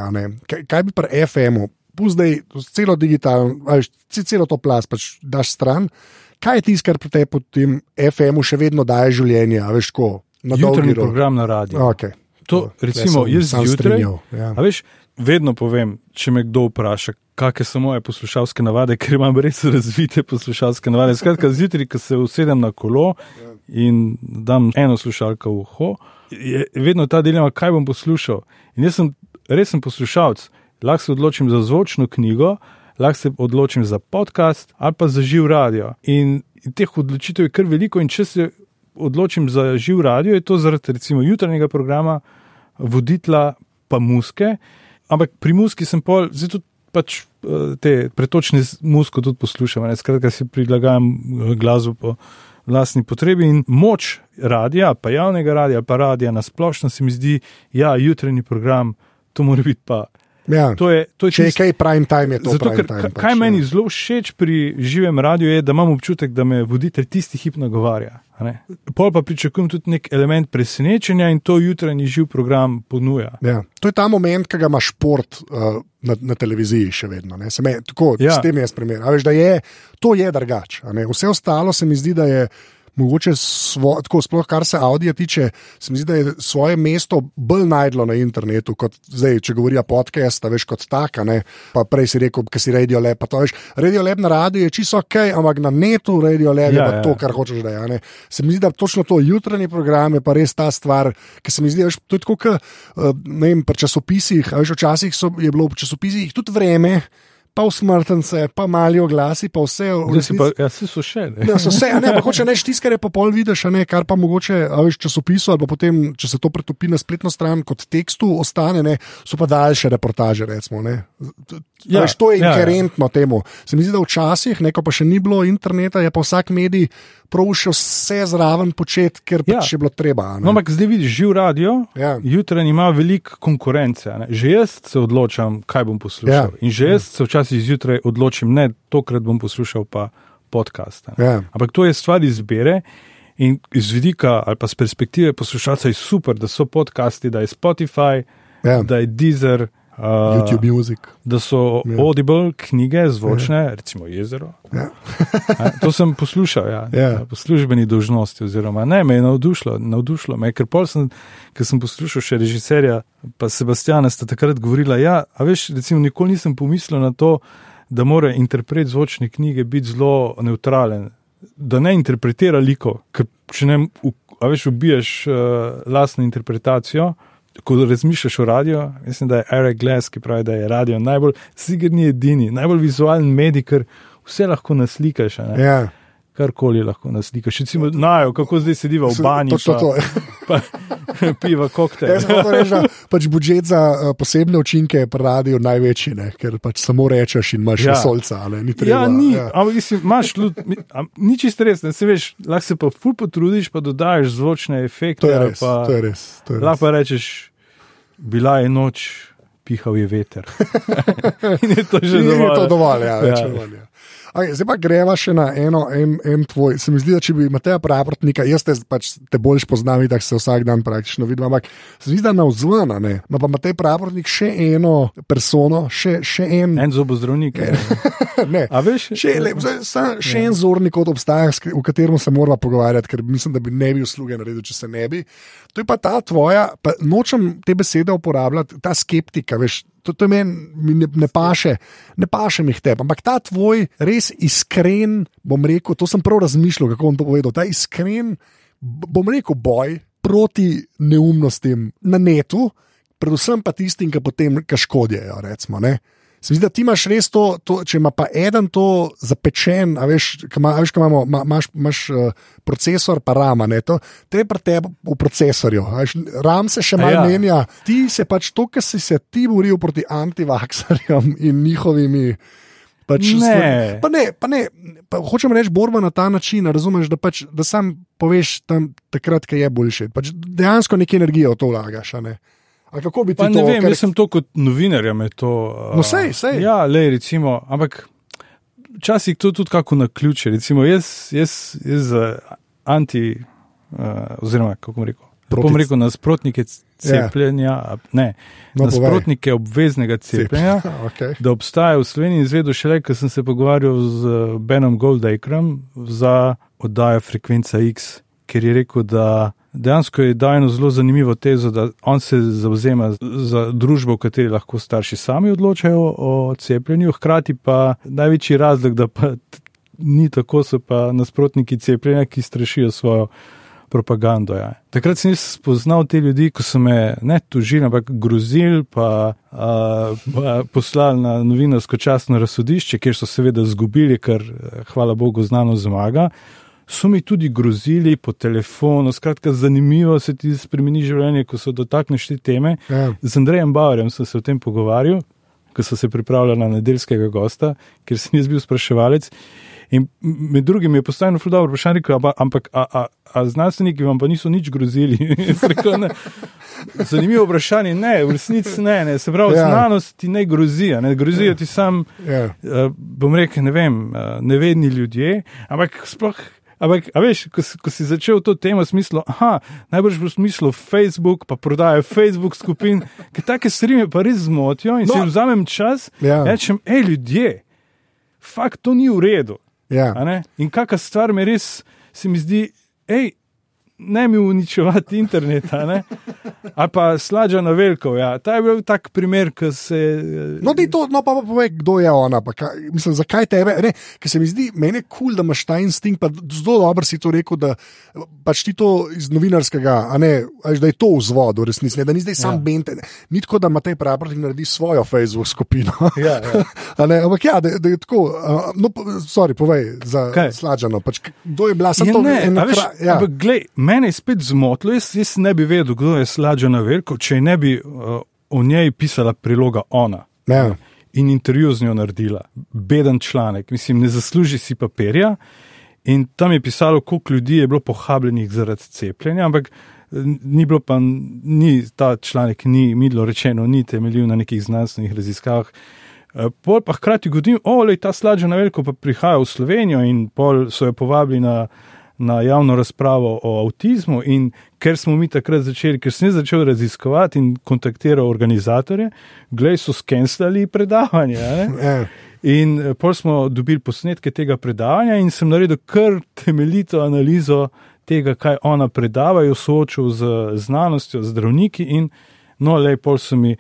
Kaj, kaj bi pri FM-u, puzdaj celo digitalno, a veš, ce- celo to plas pač daš stran. Kaj je tisto, kar pri tebi potem FM-u še vedno daje življenje, a veš, ko na dolgi Jutrni rok? program na radiju. Okay. To, tle recimo, sem jaz zjutraj, ja. A veš, vedno povem, če me kdo vpraša, kakšne so moje poslušalske navade, ker imam res razvite poslušalske navade. Skratka, zjutraj, ko se usedem na kolo in dam eno slušalko v uho, je vedno ta dilema, kaj bom poslušal. In jaz sem resen poslušalec, lahko se odločim za zvočno knjigo. Lahko se odločim za podcast ali pa za živ radio. In teh odločitev je kar veliko, in če se odločim za živ radio, je to zaradi recimo jutranjega programa, voditla pa muske. Ampak pri muski sem pol, zdaj tudi pač eh, te pretočne musko tudi poslušam, ne? skratka si prilagajam eh, glasbo po lastni potrebi in moč radia, pa javnega radia, pa radia na splošno se mi zdi, ja, jutranji program, to mora biti pa. Ja. To je, to je Če je tisto- kaj prime time, je to Zato, prime time. ka- pač, kaj ja. meni zelo všeč pri živem radiju, je, da imam občutek, da me voditelj tisti hip nagovarja. Pol pa pričakujem tudi nek element presenečenja in to jutranji živ program ponuja. Ja. To je ta moment, ki ga ima šport uh, na, na televiziji še vedno. Me, tako, Ja. S tem jaz primer. A Veš, da je, to je drugače. Vse ostalo se mi zdi, da je. Mogoče, svo, tako, sploh kar se avdija tiče, se mi zdi, da je svoje mesto bolj najdlo na internetu, kot zdaj, če govorijo podcast, a veš kot taka. Ne? Pa prej si rekel, ki si Radio Lab. pa to veš, Radio Lab na radiju je čisto ok, ampak na netu Radio je Ja, pa ja. to, kar hočeš da je. Se mi zdi, da točno to jutranji program je pa res ta stvar, ki se mi zdi, veš, to je tako, kot ne vem, pri časopisih. a Veš, včasih so, je bilo v časopisih tudi vreme, pa usmrtence, pa mali oglasi, pa vse. resnici- pa, ja, so še. Ne? Ne, so vse, ne, pa hoče neš tisto, kar je pa pol vidiš, ne, kar pa mogoče, a veš, časopisu ali pa potem, če se to pretopi na spletno stran, kot tekstu ostane, ne, so pa daljše reportaže, recimo, ne. Ja, Ja, veš, to je ja, ja. inherentno temu. Se mi zdi, da včasih, ne, ko pa še ni bilo interneta, je pa vsak medij še vse zraven početi, ker Ja. pač je bilo treba. ne. No, ampak zdaj vidiš, živ radio, Ja. jutranji ima veliko konkurence. ne. Že jaz se odločam, kaj bom poslušal. Ja. In že jaz se včasih zjutraj odločim, ne tokrat bom poslušal pa podcast. Ja. Ampak to je stvar izbire. In iz vidika ali pa z perspektive poslušalca je super, da so podcasti, da je Spotify, Ja. da je Deezer, uh, YouTube Music. da so Ja. Audible knjige, zvočne, recimo Jezero. Ja. A, To sem poslušal, ja, Ja. po službeni dožnosti. Oziroma, ne, me je navdušilo, navdušilo me, ker pol sem, ker sem poslušal še režiserja, pa Sebastiana sta takrat govorila, ja, a veš, recimo, nikoli nisem pomislil na to, da mora interpret zvočne knjige biti zelo neutralen, da ne interpretira liko, ker če ne, a veš, ubiješ uh, lastno interpretacijo. Ko razmišljaš o radiju, mislim, da je Eric Glass, ki pravi, da je radio najbolj, sicer ni edini, najbolj vizualen medij, ker vse lahko naslikaš. Ja. Karkoli lahko naslikaš. Recimo, najo, kako zdaj sediva v banji, Točno pa, to. pa piva koktejl. Jaz reči, da pač budžet za uh, posebne učinke je pri radiju največji, ne? ker pač samo rečeš in imaš Ja. ja. solca. Ne? Ni treba, Ja, ni, Ja. ampak mislim, imaš lud, ni čisto res, ne se veš, lahko se pa ful potrudiš, pa dodaš zvočne efekte. To je res. Pa, To je res, to je res. lahko pa rečeš, bila je noč, pihal je veter. In je to že dovolj. to dovolj, ja, Ja. manj. Ja. Okay, zdaj pa greva še na eno, en, en tvoj. Se mi zdi, da če bi Mateja Pravrtnika, jaz te, pač, te bolj poznam, da se vsak dan praktično vidim, ampak se mi zdi, da na vzven, a ne. ima pa Matej Pravrtnik še eno persono, še, še en. En zobozdravnik. ne. A veš, Še, le, sam, še en zornik kot obstaja, v katerem se moramo pogovarjati, ker mislim, da bi ne bi usluge naredil, če se ne bi. To je pa ta tvoja, pa nočem te besede uporabljati, ta skeptika, veš. To, to meni ne, ne paše, ne paše mi tebi, ampak ta tvoj res iskren, bom rekel, to sem prav razmišljal, kako bom to povedal. Ta iskren, bom rekel, boj proti neumnostim na netu, predvsem pa tistim, ki potem ki škodijo. Recimo, ne. Se mi zdi, da ti imaš res to, to če ima pa eden to zapečen, a veš, ka ima, veš, ka imamo, ma, imaš, imaš uh, procesor, pa rama, ne, to, je pri tebi v procesorju. Veš, ram se še malo ja. ja. menja, ti se pač to, kar si se ti boril proti antivakserjem in njihovimi. Pač Ne. stvar- Pa ne, pa ne pa hočem reči, borba na ta način, razumeš, da, pač, da sam poveš tam takrat, ko je boljše. Pač dejansko neki energijo v to vlagaš. a Ne? A kako bi ti Pa to ne vem, ker- jaz sem to kot novinarja to. No, sej, sej. Ja, le recimo, ampak včasih to tudi kako na ključe. Recimo, jaz, jaz, jaz uh, anti, uh, oziroma kako rekel. Proti- Bom rekel nasprotnike cepljenja, a ne, No, povej. nasprotnike obveznega cepljenja, okay. da obstaja v Sloveniji izvedel šele, ker sem se pogovarjal z eh, Benom Goldakerom za oddajo Frekvenca X, ker je rekel, da dejansko je dal eno zelo zanimivo tezo, da on se zauzema za družbo, v kateri lahko starši sami odločajo o cepljenju, hkrati pa največji razlog, da pa ni tako, so pa nasprotniki cepljenja, ki strašijo svojo propagando. Ja. Takrat sem spoznal te ljudi, ko so me ne tužili, ampak grozili, pa, a, pa poslali na novinarsko časno razsodišče, kjer so seveda zgubili, ker hvala Bogu znano zmaga. So mi tudi grozili po telefonu, skratka, zanimivo se ti spremeni življenje, ko se dotakneš te teme. Ja. Z Andrejem Bauerjem sem se o tem pogovarjal, ko so se pripravljali na nedeljskega gosta, ker sem jaz bil spraševalec. In med drugim je postavljeno zelo dobro vprašanje, ampak a, a, a znanstveniki vam pa niso nič grozili. rekel, zanimivo vprašanje. Ne, v resnici ne, ne. se pravi, ja. znanost ti ne grozi, ne grozijo ti sam, ja. uh, bom rekel, ne vem, uh, nevedni ljudje, ampak sploh. Ampak, veš, ko, ko si začel to temo, smislo, aha, najbrž bo smislo Facebook, pa prodajo Facebook skupin, ki take stvari me pa res zmotijo in no. si vzamem čas in ja. rečem, hej, ljudje, fakt to ni v redu. Ja. In kakšna stvar me res, se mi zdi, hej, ne mi uničevati interneta. Ali pa slađa na veliko. Ja. Ta je bil tak primer, ki se. No, to, no pa, pa povej, kdo je ona. Kaj, mislim, zakaj tebe? Ne, ker se mi zdi, meni je kul, cool, da imaš ta instinkt. Zelo dobro si to rekel, da pač ti to iz novinarskega, a ne, až, da je to vzvod, v resnici, da ni zdaj sam ja. bente. Ni tako, da ima te in naredi svojo Facebook skupino. Ja, ja. Ampak ja, da, da je tako. Uh, no, sorry, povej za slađano. Pač, kdo je bila sama ja, to? Ne, ne, ja. Ampak glej mene je spet zmotilo, jaz, jaz ne bi vedel, kdo je slađena veliko, če ne bi uh, o njej pisala priloga ona. Ne. In intervju z njo naredila, beden članek, mislim, ne zasluži si papirja. In tam je pisalo, koliko ljudi je bilo pohabljenih zaradi cepljenja, ampak eh, ni bilo pa, ni, ta članek ni, midlo rečeno, ni temeljil na nekih znanstvenih raziskavah. Eh, pol pa hkrati godim, o, le ta slađena veliko pa prihaja v Slovenijo in pol so jo povabili na na javno razpravo o avtizmu. In ker smo mi takrat začeli, ker sem začel raziskovati in kontaktiral organizatorje, gledaj, so skenslali predavanje. Ja. In eh, pol smo dobili posnetke tega predavanja, in sem naredil kar temeljito analizo tega, kaj ona predava, jo soočil z znanostjo, zdravniki. In no, le pol so mi eh,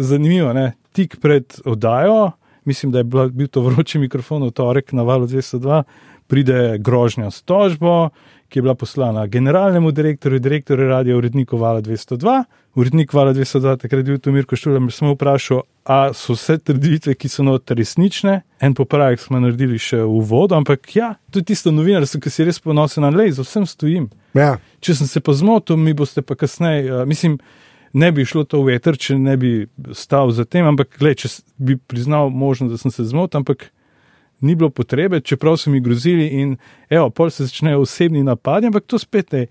zanimivo, ne? tik pred oddajo. Mislim, da je bil to vroči mikrofon v torek na valu 202, pride grožnja s tožbo, ki je bila poslana generalnemu direktorju, direktorju radia, uredniku Vala 202. Urednik Vala 202, takrat je bil tu Mirko Štulem, sem vprašal, a so vse trditve, ki so noter resnične. En popravek smo naredili še v vodo, ampak ja, to je tisto novinarstvo, ki si res ponosen na lej, za vsem stojim. Ja. Če sem se pa zmotil, mi boste pa kasneje, uh, mislim, ne bi šlo to v veter, če ne bi stal za tem, ampak gled, če bi priznal možnost, da sem se zmotil, ampak ni bilo potrebe, čeprav so mi grozili in evo, pol se začnejo osebni napadi, ampak to spet je.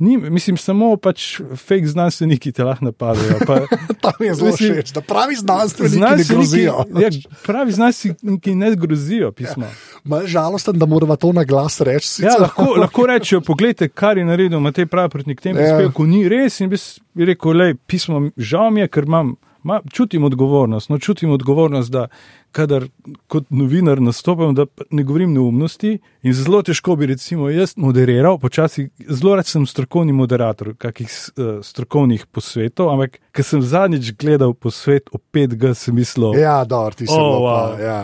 Ni, mislim, samo pač fake znanstveniki te lahko napadajo. Tam je zelo všeč, da pravi znanstveniki, znanstveniki ne grozijo. Ja, pravi znanstveniki ne grozijo pisma. Ja, žalosten, da moramo to na glas reči. Ja, lahko, lahko rečejo, pogledajte, kar je naredil Matej Pravprotnik, tem ja. prispevku ni res in bi rekel, le, pismo, žal mi je, ker imam. Ma, čutim odgovornost, no, čutim odgovornost, da kadar kot novinar nastopam, da ne govorim neumnosti. In zelo težko bi, recimo, jaz moderiral, počasi, zelo rad sem strokovni moderator, kakih uh, strokovnih posvetov, ampak ker sem zadnjič gledal posvet o 5G, sem mislil: Ja, dobro, ti si oh, wow. pa, ja.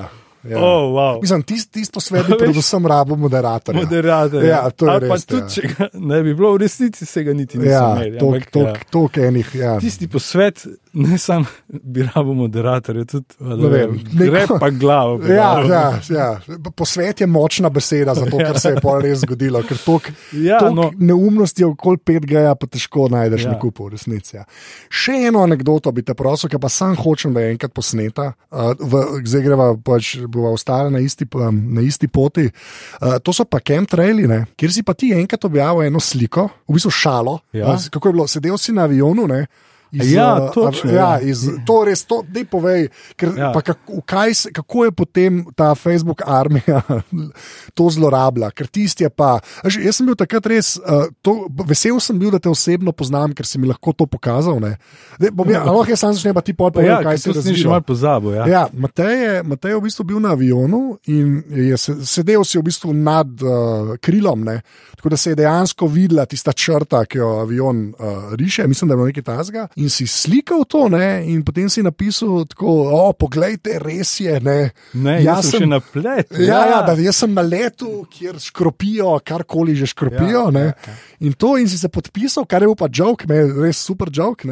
Ja. Oh, wow. Mislim, tisto tist svet je predvsem rabo moderatorja. Moderator, ja, to je res. Tudi, ja. če ga ne bi bilo, v resnici se ga niti ne ja, bi smel. To je enih. Ja. Tisti posvet, ne samo bi rabo moderatorja, tudi ne vem, gre pa glavo. Ja, ja, ja. Posvet je močna beseda, zato ker se je pol res zgodilo. Ker tok, ja, tok no. neumnosti okoli 5G, pa težko najdeš ja. na kupu, v resnici. Ja. Še eno anegdoto bi te prosil, ker pa sam hočem, da je enkrat posneta. Uh, zdaj greva pač bova ostala na isti, na isti poti. Uh, to so pa chemtraili, kjer si pa ti enkrat objavil eno sliko, v bistvu šalo. Ja. Kako je bilo, sedel si na avionu. Ne? Iz, ja, eh, točno, ja, ja. Iz, to res, to ne povej. Ker, ja. kako, kaj, kako je potem ta Facebook armija to zlorabila? Ker tisti je pa. Jaz sem bil takrat res uh, to, vesel, sem bil, da te osebno poznam, ker si mi lahko to pokazal. Ne? Ne, bom, ja, lahko jaz sam začnem pa ti povedati, ja, kaj se je zgodilo. Še malo pozabil. Ja. Ja, Matej, je, Matej je v bistvu bil na avionu in je sedel si v bistvu nad uh, krilom. Ne? Tako da se je dejansko videla tista črta, ki jo avion uh, riše, mislim, da je bilo nekaj tasga in si slikal to, ne? in potem si napisal, tako, o, poglejte, res je. Ne, ne jaz sem še na pletu. Ja, ja. Ja, jaz sem na letu, kjer škropijo, karkoli že škropijo. Ja, ja, ja. In to, in si se podpisal, kar je bil pa jok, res super jok.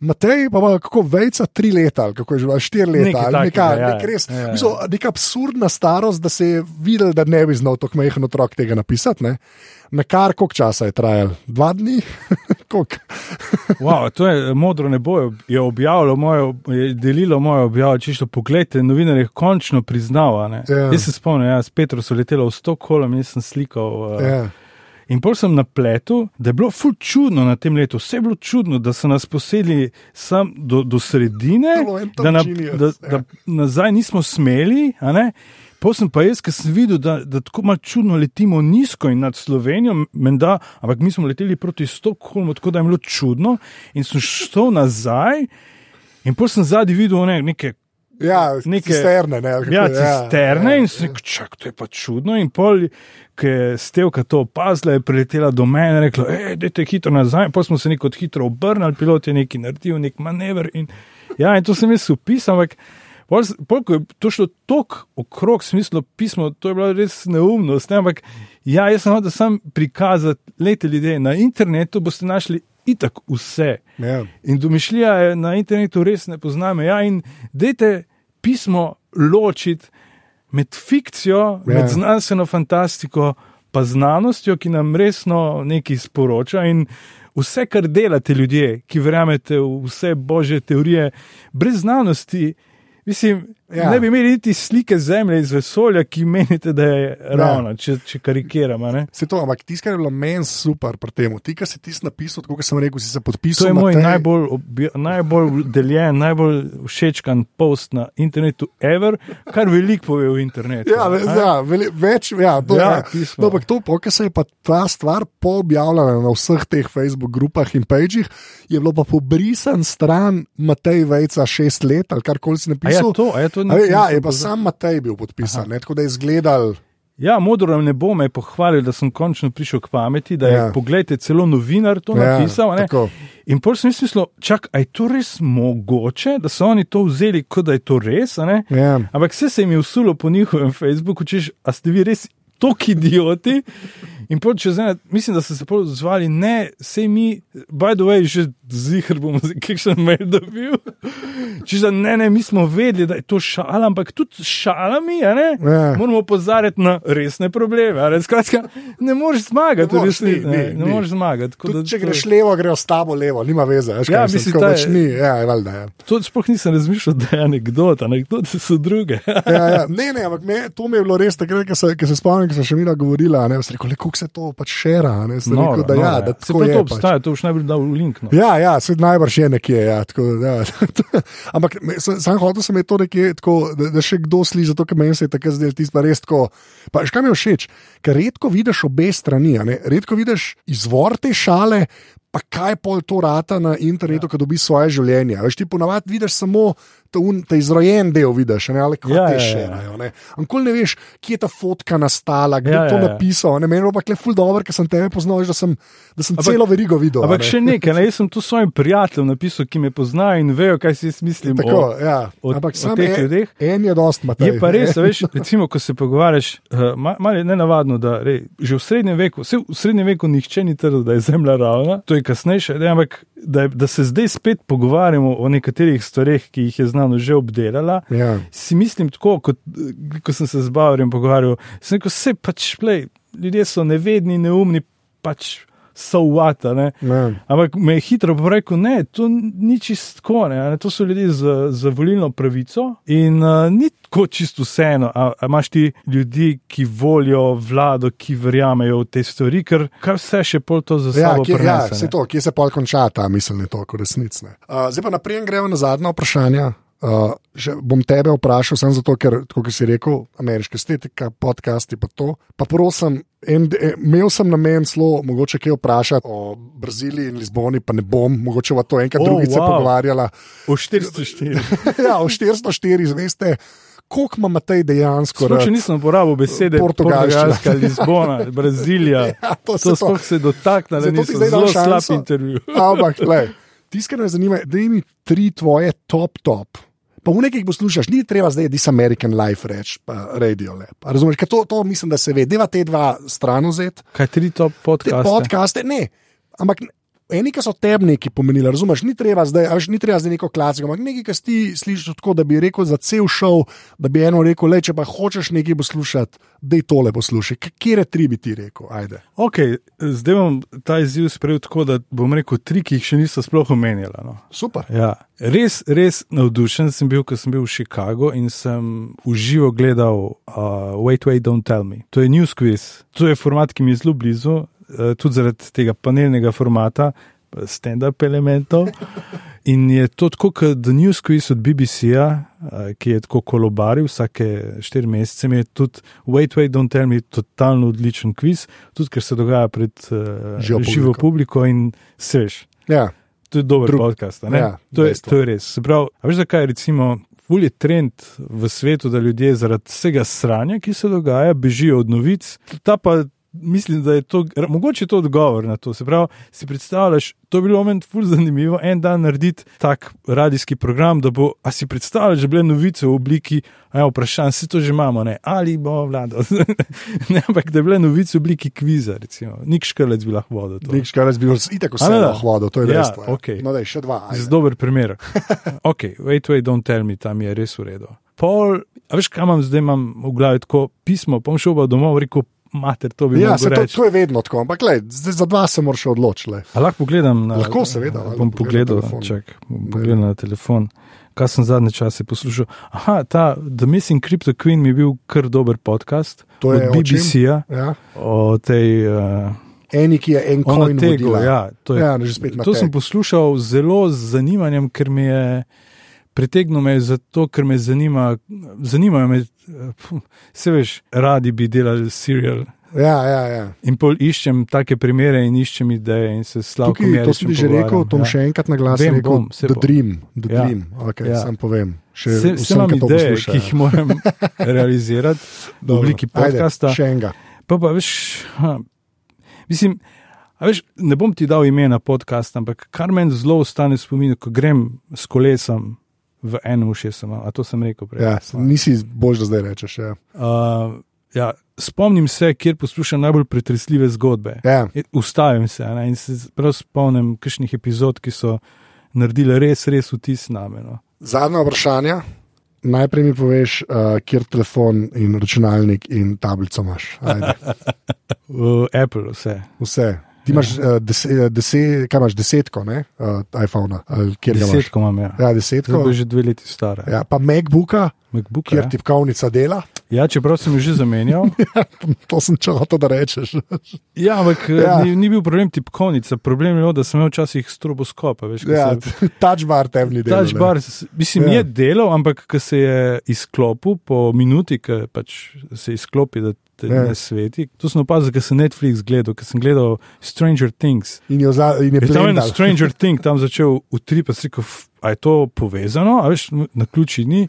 Matej pa ima kako vejca tri leta, ali kako je že bilo, štiri leta. Nekaj ali takega, Neka, ja. nek res, Ja, ja. mislim, neka absurdna starost, da se je videl, da ne bi znal tako majhen otrok tega napisati. Ne? Na kar koliko časa je trajal? Dva dni? Wow, to je modro nebo, je objavilo mojo, je delilo mojo objavo. Če šlo pogledajte, novinar je končno priznal. ne. Ja. Jaz se spomnim, ja, s Petrom so letelo v Stokholm jaz sem slikal. Uh, Ja. In pol sem na pletu, da je bilo ful čudno na tem letu, vse je bilo čudno, da so nas posedli sam do, do sredine, da, na, da, ja. da nazaj nismo smeli. A ne. Pol sem pa jaz, ker sem videl, da, da tako malo čudno letimo nizko in nad Slovenijo, menda, ampak mi smo leteli proti Stokholmu, tako da je bilo čudno. In sem šel nazaj, in pol sem zadnji videl ne, neke Ja, Neke- cisterne. Ne, kako Ja, je, cisterne ja, in se rekel, čak, to je pa čudno. In pol, ki je stevka to opazila, je priletela do mene in rekla, hej, dajte hitro nazaj. Pa smo se neko hitro obrnili, pilot je nekaj naredil, nek manever. In, ja, in to sem jaz upisal, ampak pol, ko je to šlo tok okrog, smislo pismo, to je bila res neumnost. Ne? Ampak ja, jaz sem hotel sam prikazati, lete ljudje, na internetu boste našli itak vse. Ja. In domišljija je na internetu res ne pozname. Ja, in dajte pismo ločiti med fikcijo, Ja. ja. med znanstveno fantastiko, pa znanostjo, ki nam resno nekaj sporoča. In vse, kar delate ljudje, ki verjamete v vse božje teorije, brez znanosti. Mislim, Ja. ja. ne bi imeli niti slike zemlje iz vesolja, ki menite, da je ravna, če, če karikiramo. ne. Se to, ampak kar je bilo meni super pri tem, ti, ki si ti napisal, kot sem rekel, si se podpisal. To je moj Matej- najbolj, obja- najbolj deljen, najbolj všečkan post na internetu, ever, kar veliko pove o internetu. Ja, ve, ja veli, več, ja, to, Ja, ja, pismo. no, ampak to, ko se je pa ta stvar poobjavljala na vseh teh Facebook grupah in pageh, je bilo pa pobrisan stran Matej Vejca šest let ali karkoli si A je napisal. to, a je to A ve, ja, je pa sam Matej bil podpisan, ne, tako da je izgledal. Ja, modro ne bo me pohvalil, da sem končno prišel k pameti, da je, Ja. pogledajte, celo novinar to Ja, napisal. ne. In pol sem mislil, čak, a je to res mogoče, da so oni to vzeli, kot da je to res? Ja. Ampak vse se jim je usulo po njihovem Facebooku, češ, a ste vi res toki idioti. In pol čez ena, mislim, da so se pol zvali, ne, sej mi, by the way, že zihar bomo kakšen mail dobil. Da ne, ne, mi smo vedeli, da je to šala, ampak tudi s šalami, ne, Ja. moramo opozarjati na resne probleme. Ne, Skratka, ne moreš zmagati, Ne moreš, resnici, ni, ne, ni, ne ni. moreš zmagati. Tudi, da če greš levo, grejo s tabo levo, nima veze. Veš, Ja, kaj, mislim, mislim, tako ta pač je- ni. Ja, valjda, ja. To sploh nisem razmišljal, da je anekdota, anekdote so druge. Ja, ja. Ne, ne, ampak me, to mi je bilo res takrat, ko se, se spomnim, ko sem še mina govorila. Ne, rekel, kako se to pač šera. Ne, sem rekel, da, ja, da Se tako prav je. to Pač. obstaja, to už najbolj dal v link. No. Ja, ja, se najbrž je nekje. Ja, tako, ja. Ampak sam hotel sem je to nekje, tako, da, da še kdo sliši, zato ker meni se je takrat zdelo tisto pa res tako. Pa še kaj mi je všeč, ker redko vidiš obe strani, redko vidiš izvor te šale. Pa kaj pol to rata na internetu, ja. ko dobi svoje življenje? Veš, ti ponavadi vidiš samo ta, un, ta izrojen del, vidiš, a ne ali kako Ja, te ja, ja. šerajo. ne. Veš, kje je ta fotka nastala, kdo je Ja, to ja, ja. napisal. Ne, meni je pa kle ful dobro, ker sem tebe poznal, veš, da sem, da sem Ampak- celo verigo videl. Ampak ne. še nekaj, ne? jaz sem to svojim prijateljem napisal, ki me poznajo in vejo, kaj si jaz mislim. Tako, o, ja. o- Ampak o sam teh en, ljudeh. en je dost, Matej. Je pa res, veš, recimo, ko se pogovarjaš, uh, malo je nenavadno, da rej, že v srednjem veku, vse v srednjem veku nihče ni trdil, da je zemlja ravna, to je kasnejše, ne, ampak da, da se zdaj spet pogovarjamo o nekaterih stvareh, ki jih je znanost že obdelala. Ja. Si mislim tako, kot ko sem se z Bavarjem pogovarjal, sem rekel, vse pač, plej, ljudje so nevedni, neumni, pač so vata. Ne? Ja. Ampak me je hitro rekel, ne, to ni čisto tako, ne, to so ljudje z, z volilno pravico in uh, ni tako čisto vseeno. A, a imaš ti ljudi, ki volijo vlado, ki verjamejo v te stvari, ker kar vse še pol to za Ja, sabo kje, ja, prenese. vse ne. to, kje se pol konča ta misel, ne toliko resnicne. Uh, zdaj pa naprej gremo na zadnja vprašanja. Uh, bom tebe vprašal, samo zato, ker, kot si rekel, ameriška estetika, podcasti pa to. Pa prosim, en, en, imel sem namen celo mogoče kaj vprašati o Braziliji in Lizboni, pa ne bom, mogoče bo to enkrat oh, drugič wow. pogovarjala. O 404. ja, o 404, veste, koliko ima Matej dejansko. Sploh še rad? nisem uporabil besede Portugalščina. Portugalska, Lizbona, Brazilija. Ja, to se to to- sploh se dotakne, da ti nisem zelo slab intervju. Ampak, tisto, kar me zanima, da mi tri tvoje top top. Pa v nekih poslušaš, ni treba zdaj This American Life reči, pa radio lep. A Razumeš, ker to, to mislim, da se ve. Deva te dva stran vzeti, Kaj tri to te podcaste? podcaste, ne. Ampak eni, ki so tebi neki pomenili, razumeš, ni treba zdaj, a veš, ni treba zdaj neko klasiko, ampak nekaj, kar ti slišiš tako, da bi rekel za cel šov, da bi eno rekel, le če pa hočeš nekaj poslušati, da je tole poslušaj. Kje tri bi ti rekel? Ajde. Ok, zdaj bom ta izziv sprejel tako, da bom rekel tri, ki jih še niso sploh omenjala. No. Super. Ja. Res, res navdušen sem bil, ko sem bil v Chicagu in sem uživo gledal uh, Wait, Wait, Don't Tell Me. To je News Quiz. To je format, ki mi je zelo blizu, tudi zaradi tega panelnega formata, stand-up elementov. In je to tako, kot The News Quiz od BBC-ja, uh, ki je tako kolobaril vsake štiri mesece, je tudi Wait, Wait, Don't Tell Me totalno odličen kviz, tudi ker se dogaja pred uh, Živo živo publiko. in svež. Ja. To je dober Drug- podcast. Ja, to, je, to je res. Se Prav, a veš, zakaj recimo. Ful je trend v svetu, da ljudje zaradi vsega sranja, ki se dogaja, bežijo od novic. Ta pa mislim, da je to, mogoče je to odgovor na to. Se pravi, si predstavljaš, to bi bilo meni ful zanimivo, en dan narediti tak radijski program, da bo, a si predstavljaš, da bi bile novice v obliki, a ja, vprašanj, se to že imamo, ne, ali bo vladal. ne, ampak da bi bile novice v obliki kviza, recimo. Nik škrlec bi lahko vodil. to. Kar jaz bi itak vse lahko, to je Ja, dejstvo. okej. No, daj, še dva. ajde. Z dober primer. ok, wait, wait, don't tell me, tam je res v redu. Pol, a veš, kaj imam zdaj, imam v glavi tako pismo, pa bom šel pa domov, rekel, mater, to bi Ja, lahko se to, to je vedno tako, ampak lej, zdaj za dva se moraš odločiti. lahko pogledam na Lahko, seveda, Bom pogledal, telefon. čak, bom pogledal na telefon. Kaj sem zadnje čase poslušal? Aha, ta The Missing Crypto Queen mi je bil kar dober podcast To je od o? BBC-ja Ja. o tej. Uh, Eni, ki je en coin vodila. ja, to, je, Ja, že spet na to sem poslušal zelo z zanimanjem, ker me je pritegnil me je zato, ker me zanima, zanimajo me, se veš, radi bi delali serial. Ja, ja, ja. In pol iščem take primere in iščem ideje in se slabo Tukaj, to ti že rekel, to bom še enkrat na glas Vem, rekel. bom, The bom. Dream, the Ja, dream. Okay, ja. Sam povem. Še Se, se vsem, imam ki to ideje, poslušajo. ki jih moram realizirati v obliki ajde, podcasta. Še enega. Pa pa veš, ha, mislim, veš, ne bom ti dal imena podcasta, ampak kar meni zelo ostane v spominu, ko grem s kolesom v enem ušesu. A to sem rekel prej. Ja, nisi bolj, da zdaj rečeš. Ja. Uh, ja, spomnim se, kjer poslušam najbolj pretresljive zgodbe. Ja. In Ustavim se ne, in se prav spomnim kakšnih epizod, ki so naredile res, res vtis na me. No. Zadnja vprašanja. Najprej mi poveš, uh, kjer telefon in računalnik in tablico imaš. V Apple vse. Vse. Ti imaš, uh, deset, deset, kaj imaš desetko, ne? Uh, iPhone, ga imaš? Desetko imam, ja. Ja, desetko. bo že dve leti stara. Ja, pa MacBooka, MacBook, kjer ja. tipkovnica dela. Ja, čeprav sem jo že zamenjal. To sem čakal, da rečeš. Ja, ampak Ja. ja. Ni, ni bil problem tipkovnica, problem je, bil, da sem imel včasih stroboskop. Veš, Ja, se... Touch bar temni del. Touch bar, mislim, Ja. ja. je delal, ampak ko se je izklopil po minuti, ki pač se izklopi, da te Ja. ja. ne sveti. To sem opazil, ker sem Netflix gledal, ker sem gledal Stranger Things. In, za, in je Je tam en. Stranger Thing tam začel utripati, rekel, "F- a je to povezano, a veš, na ključi ni.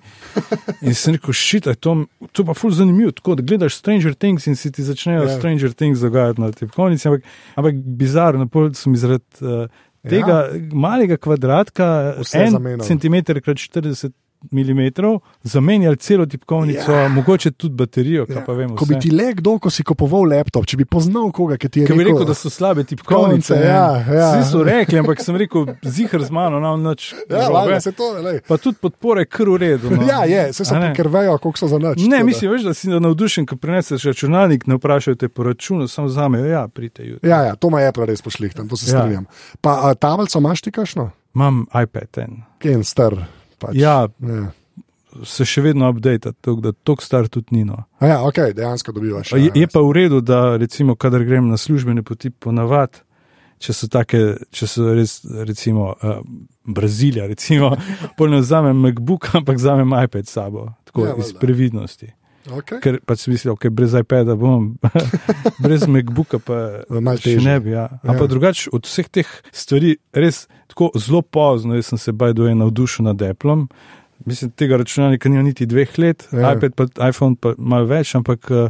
In sem rekel, šit, je to, to pa ful zanimivo, tako da gledaš Stranger Things in se ti začnejo Ja. yeah. Stranger Things dogajati na tipkovnici, ampak, ampak bizarno, pol sem izrad. Uh, Tega ja. malega kvadratka, Vse en zamenjal. centimeter krat 40 mm, zamenjali celo tipkovnico, Ja. ja. mogoče tudi baterijo, ja. pa vemo. Ko bi ti le kdo, ko si kupoval laptop, če bi poznal koga, ki ti je Ki bi rekel, rekel, da so slabe tipkovnice. Tipkovnice, ja, ja. Vsi so rekli, ampak sem rekel, zihar z mano, nam nič. ja, narobe. valjda, se to, lej. Pa tudi podpore, kar v redu. No. Ja, je, se so ker vejo, koliko so za noč. Ne, mislim, veš, da si navdušen, ko prineseš računalnik, ne vprašajo te po računu, samo zamejo, ja, pridite jutri. Ja, ja, to ima Apple res pošlih, tam to se Ja. strinjam. Pa a, tablico imaš ti kašno? Imam iPad en. En star. Pač. Ja, Ja. se še vedno update, tako da tok star tudi ni. No. A ja, ok, dejansko dobivaš. Je, ja, je pa v redu, da recimo, kadar grem na službene poti ponavadi, če so take, če so res, recimo, uh, Brazilija, recimo, pol ne vzamem MacBook, ampak vzamem iPad s sabo, tako Ja, iz previdnosti. Okay. Ker pač si mislil, da okay, brez iPada bom, brez MacBooka pa še ne bi. Ja. Ja. Ampak drugače od vseh teh stvari, res tako zelo pozno, jaz sem se bajdo navdušil nad Applom. Mislim, tega računalnika nima niti dveh let, Ja. ja. iPad pa iPhone pa malo več, ampak uh,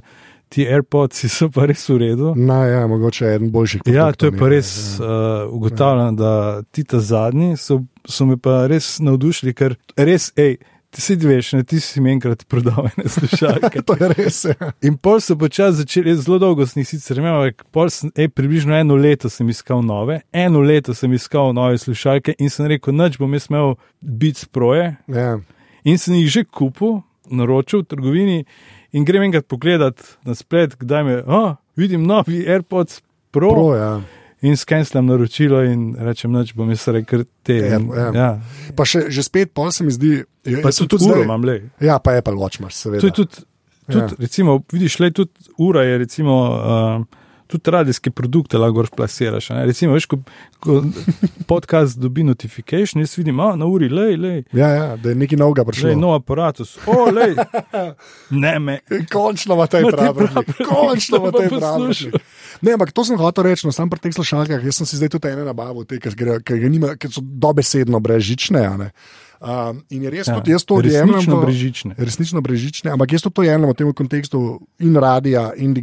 ti AirPods so pa res v redu. Na, ja, mogoče eden boljših. Ja, produktov to je pa res uh, ugotavljam, da ti ta zadnji so, so me pa res navdušili, ker res, hej, ti si veš, ne, ti si mi enkrat prodal ene slušalke. to je res. Ja. In pol so počasi začeli, zelo dolgo sem jih sicer imel, ampak pol sem, ej, približno eno leto sem iskal nove, eno leto sem iskal nove slušalke in sem rekel, noč bom jaz imel Beats Proje. Ja. In sem jih že kupil, naročil v trgovini in grem enkrat pogledat na splet, kdaj me, oh, vidim novi AirPods Pro. Pro, ja. In skenslam naročilo in rečem, noč bom jaz rekel te. Ja, In, ja. ja. Pa še, že spet, pol se mi zdi, Pa jaz sem tudi uro imam, le. Ja, pa Apple Watch imaš, seveda. Je tudi, tudi Ja. ja. recimo, vidiš, le tudi ura je, recimo, uh, tudi radijske produkte lahko plasiraš. ne. Recimo, veš, ko, ko podcast dobi notifikation, jaz vidim, a na uri, lej, lej, Ja, ja, da je nekaj novega prišlo. lej, nov aparatus, o, lej, ne me. Končno ima te pravi. Končno ima poslušal. pravi. Ne, ampak to sem hotel reči, no, sam pri teh slušalkah, jaz sem si zdaj tudi ene nabavil, te, ki, so dobesedno brezžične. Um, in res, ja, tudi jaz to jemljem. resnično v- brežične. Resnično brežične, ampak jaz to, jemljem v tem kontekstu in radia, in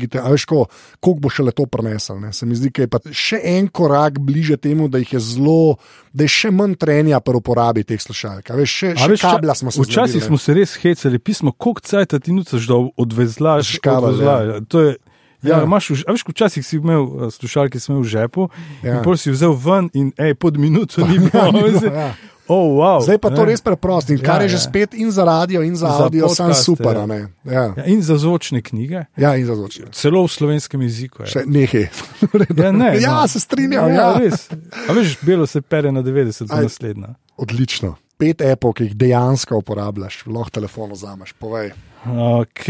ko- koliko bo šele to prenesel. Ne? Se mi zdi, da je pa še en korak bliže temu, da jih je zelo, da je še manj trenja pri uporabi teh slušalk. Veš, še, še veš, kabla smo se Včasih smo se res hecali, pismo, koliko cajt ti nucaš, da odvezlaš. Z kabel, odvezla. To je. Ja. Ja, imaš, v- veš, včasih si imel eh, slušalke, v žepu, Ja. ja. in pol si vzel ven, in ej, pod minuto ni bilo. Zdaj- ja. Oh, wow, Zdaj pa to ne. res preprosto, in kar Ja, je že ja. spet in za radio, in za, Za audio, sam podcaste, super. ja. Ja. Ja, in za zvočne knjige, ja, in za zvočne. celo v slovenskem jeziku. je. Še nekaj. Ja, ne, ja, no. se strinjam. Ja, Ja, res. A veš, belo se pere na 90, Aj. naslednja. Odlično. Pet apov, ki jih dejansko uporabljaš, lahko telefon vzameš. Povej. Ok,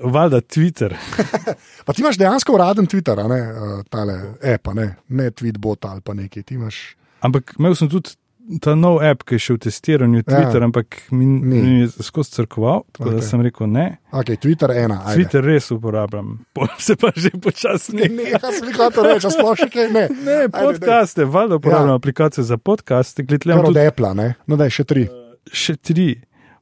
valjda Twitter. Pa ti imaš dejansko uraden Twitter, ne uh, tale app, a ne, ne Tweetbot ali pa nekaj. Imaš. Ampak imel sem tudi ta nov app, ki je še v testiranju, Twitter, ja. ampak mi, Ni. mi je skozi crkval, tako okay. Da sem rekel ne. Okay, Twitter ena. ajde. Twitter res uporabljam, Pol se pa že počasi Ne, ne. jaz sem rekel, da reče, sploh še kaj ne. Ne, podcaste, valjda uporabljam ja. aplikacije za podcaste, Kar gledam od tudi Apple, ne? No, da je še tri. še tri.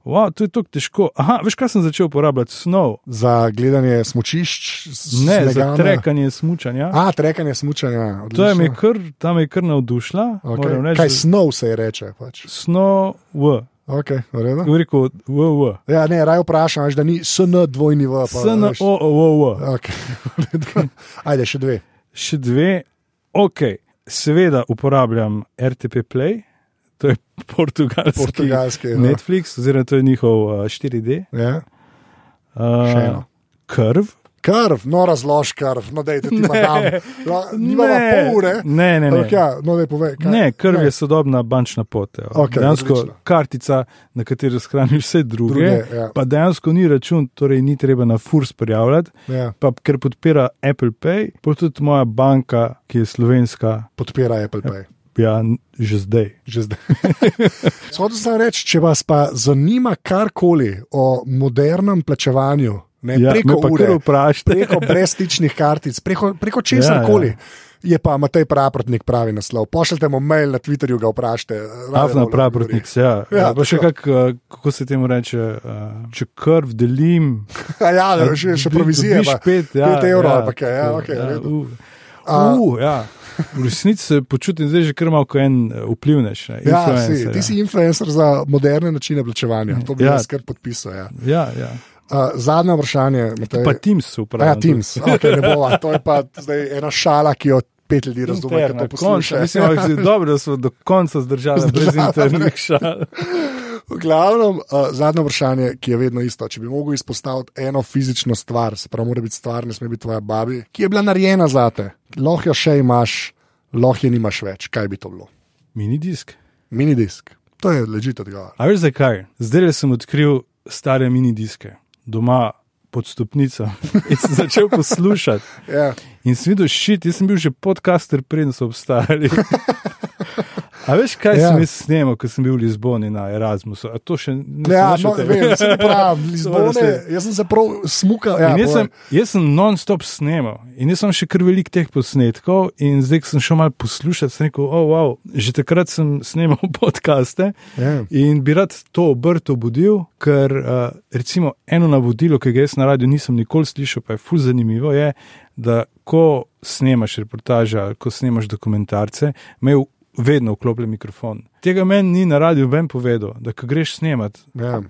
Wow, to je tako težko. Aha, veš, kaj sem začel uporabljati? Snov. Za gledanje smočišč, Ne, za snegana. trekanje smučanja. A, trekanje smučanja. To je odlično. kar, ta me je kar navdušila. Okay. Okay. Kaj snov se je reče? Pač. Snow, v. Okay, v redu. Bi rekel, v, v. ja, ne, raj vprašam, veš, da ni SN dvojni v. Sn, o, o, o, o. Okay. v redu. Ajde, še dve. Še dve, ok, seveda uporabljam RTP Play, to je portugalski, Portugalski, ja. Netflix, oziroma to je njihov uh, 4D. Ja. Še eno. Uh, krv. Krv, no razlož krv, no dej ti dam. Nimamo pol ure. Ne, ne, ne. Ampak Ja, no, dej povej. kaj- Ne, krv ne. je sodobna bančna pot. evo. Okej, dejansko odlično. kartica, na kateri shraniš vse druge, Druge, ja. pa dejansko ni račun, torej ni treba na furs prijavljati. Ja, Pa, ker podpira Apple Pay, pa tudi moja banka, ki je slovenska, podpira Apple Pay. ja, n- že zdaj. Že zdaj. Hotel sem reči, če vas pa zanima karkoli o modernem plačevanju, ne, Ja, preko ure, preko brezstičnih kartic, preko, preko česar koli. Ja, ja. Je pa Matej Praprotnik pravi naslov. Pošljite mu mail na Twitterju, ga vprašajte. Avna praprotnik, ja. Ja, ja še kak, uh, kako se temu reče, uh, če krv delim. ja, da, še, še dobi- provizije. dobiš pa Pet, ja, pet evrov ja, ali pa kaj. Ja, okay, ja, ja, uh, uh, ja. V resnici se počutim zdaj že kar malo kot en eh, vplivnež. Ne, ja, si, influencer, ti ja. si influencer za moderne načine plačevanja. To bi Ja. jaz kar podpisal. Ja. Ja, ja. Uh, zadnje vprašanje. Matej. Pa Teams se A upravlja. Ja, Teams. Okay, ne bova. To je pa zdaj ena šala, ki jo pet ljudi razume, ki to posluša. Mislim, da je dobro, da smo do konca zdržali brez internih šal. V glavnem, uh, zadnje vprašanje, ki je vedno isto. Če bi mogel izpostaviti eno fizično stvar, se pravi, mora biti stvar, ne sme biti tvoja babi, ki je bila narejena za te, lahko jo še imaš, lahko je nimaš več, kaj bi to bilo? Mini disk. Minidisk. To je ležite odgovor. A veš zakaj? Zdaj sem odkril stare mini diske doma pod stopnico in sem začel poslušati. Ja. In sem videl, šit, jaz sem bil že podcaster, preden so obstajali. A veš, kaj Ja. sem jaz snemal, ko sem bil v Lizboni na Erasmusu? A to še ne Ja, no, vem, se pravi, Lizbone, jaz sem se prav smukal. Ja, In jaz, sem, jaz sem non-stop snemal in jaz sem še kar velik teh posnetkov. In zdaj, ko sem šel malo poslušati, sem rekel: oh, wow, že takrat sem snemal podcaste Ja. in bi rad to obrt obudil, ker uh, recimo eno navodilo, ki ga jaz na radiju nisem nikoli slišal, pa je fuz zanimivo, je, da ko snemaš reportaže ali ko snemaš dokumentarce, me v vedno vklopljen mikrofon. Tega meni ni na radiju ven povedal, da ko greš snemat. Ja.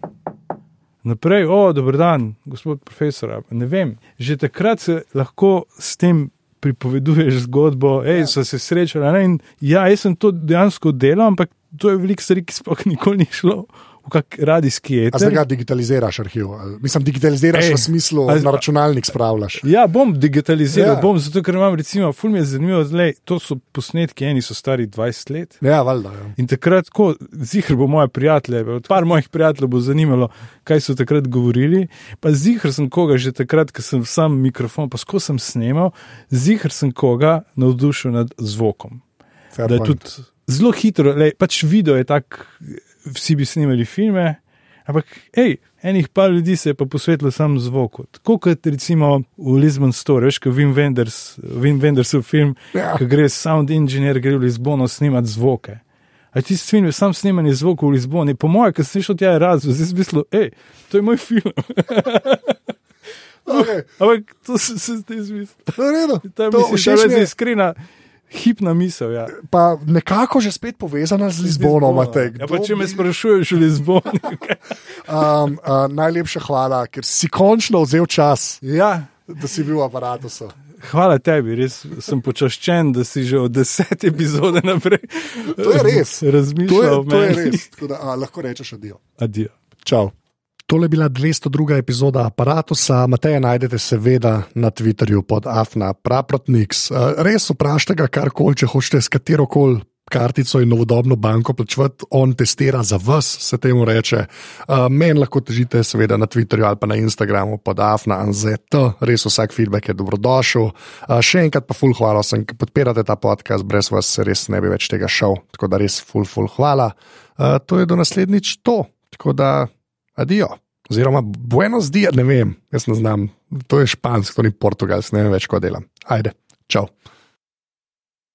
Naprej, o, dober dan, gospod profesor. Ne vem, že takrat se lahko s tem pripoveduješ zgodbo, hej, so se srečali. ne, in Ja, jaz sem to dejansko delal, ampak to je veliko stvari, ki sploh nikoli ni šlo v kak radijski A zdaj eter. ga digitaliziraš arhiv. Mislim, digitaliziraš Ej, v smislu, a- na računalnik spravljaš. Ja, bom digitaliziral, Ja. bom zato, ker imam, recimo, ful mi je zanimivo, zdaj, to so posnetki, eni so stari 20 let. Ja, valjda. Ja. In takrat, ko zihr bo moje prijatelje, od par mojih prijateljev bo zanimalo, kaj so takrat govorili. Pa zihr sem koga že takrat, ko sem sam mikrofon, pa skozi sem snemal, zihr sem koga navdušil nad zvokom. Fair Da je point. tudi zelo hitro, lej, pač video je tak, vsi bi snimali filme, ampak hej, enih par ljudi se je pa posvetilo samo zvoku. Tako kot recimo v Lisbon Store, veš, ko Wim Wenders, Wim Wendersov film, Ja. ko gre sound engineer, gre v Lizbono snimati zvoke. A ti film je sam snemanje zvokov v Lizboni. Po mojem, ker sem šel tja je razvoj, zdaj sem mislil, hej, to je moj film. Okay. Ampak to se, se zdaj zmislil. No, v redu. To je To mislim, všeč da mi je je. iskrena, hipna misel. Ja. Pa nekako že spet povezana z Lizbonom. Matej. Ja, pa če me bi- sprašuješ o Lizboni. Um, uh, najlepša hvala, ker si končno vzel čas, ja, da si bil v aparatu. hvala tebi, res sem počaščen, da si že od desete epizode naprej. To je res. To je, Razmišljal o to je res. Da, a, lahko rečeš adijo. Adijo. Čau. Tole je bila 202. epizoda aparata. Mateja najdete seveda na Twitterju pod Afna Praprotniks. Eh, Res vprašajte ga karkoli, če hočete s katero koli kartico in novodobno banko plačevati, on testira za vas, se temu reče. Uh, Meni lahko težite, seveda na Twitterju ali pa na Instagramu pod Afna Anzet, res vsak feedback je dobrodošel. Uh, še enkrat pa ful hvala vsem, ki podpirate ta podcast, brez vas res ne bi več tega šel, tako da res ful, ful hvala. To je do naslednjič to, tako da adijo. Oziroma, buenos dias, ne vem, jaz ne znam, to je špansko, to ni portugalsko, ne vem več, ko delam. Ajde, čau.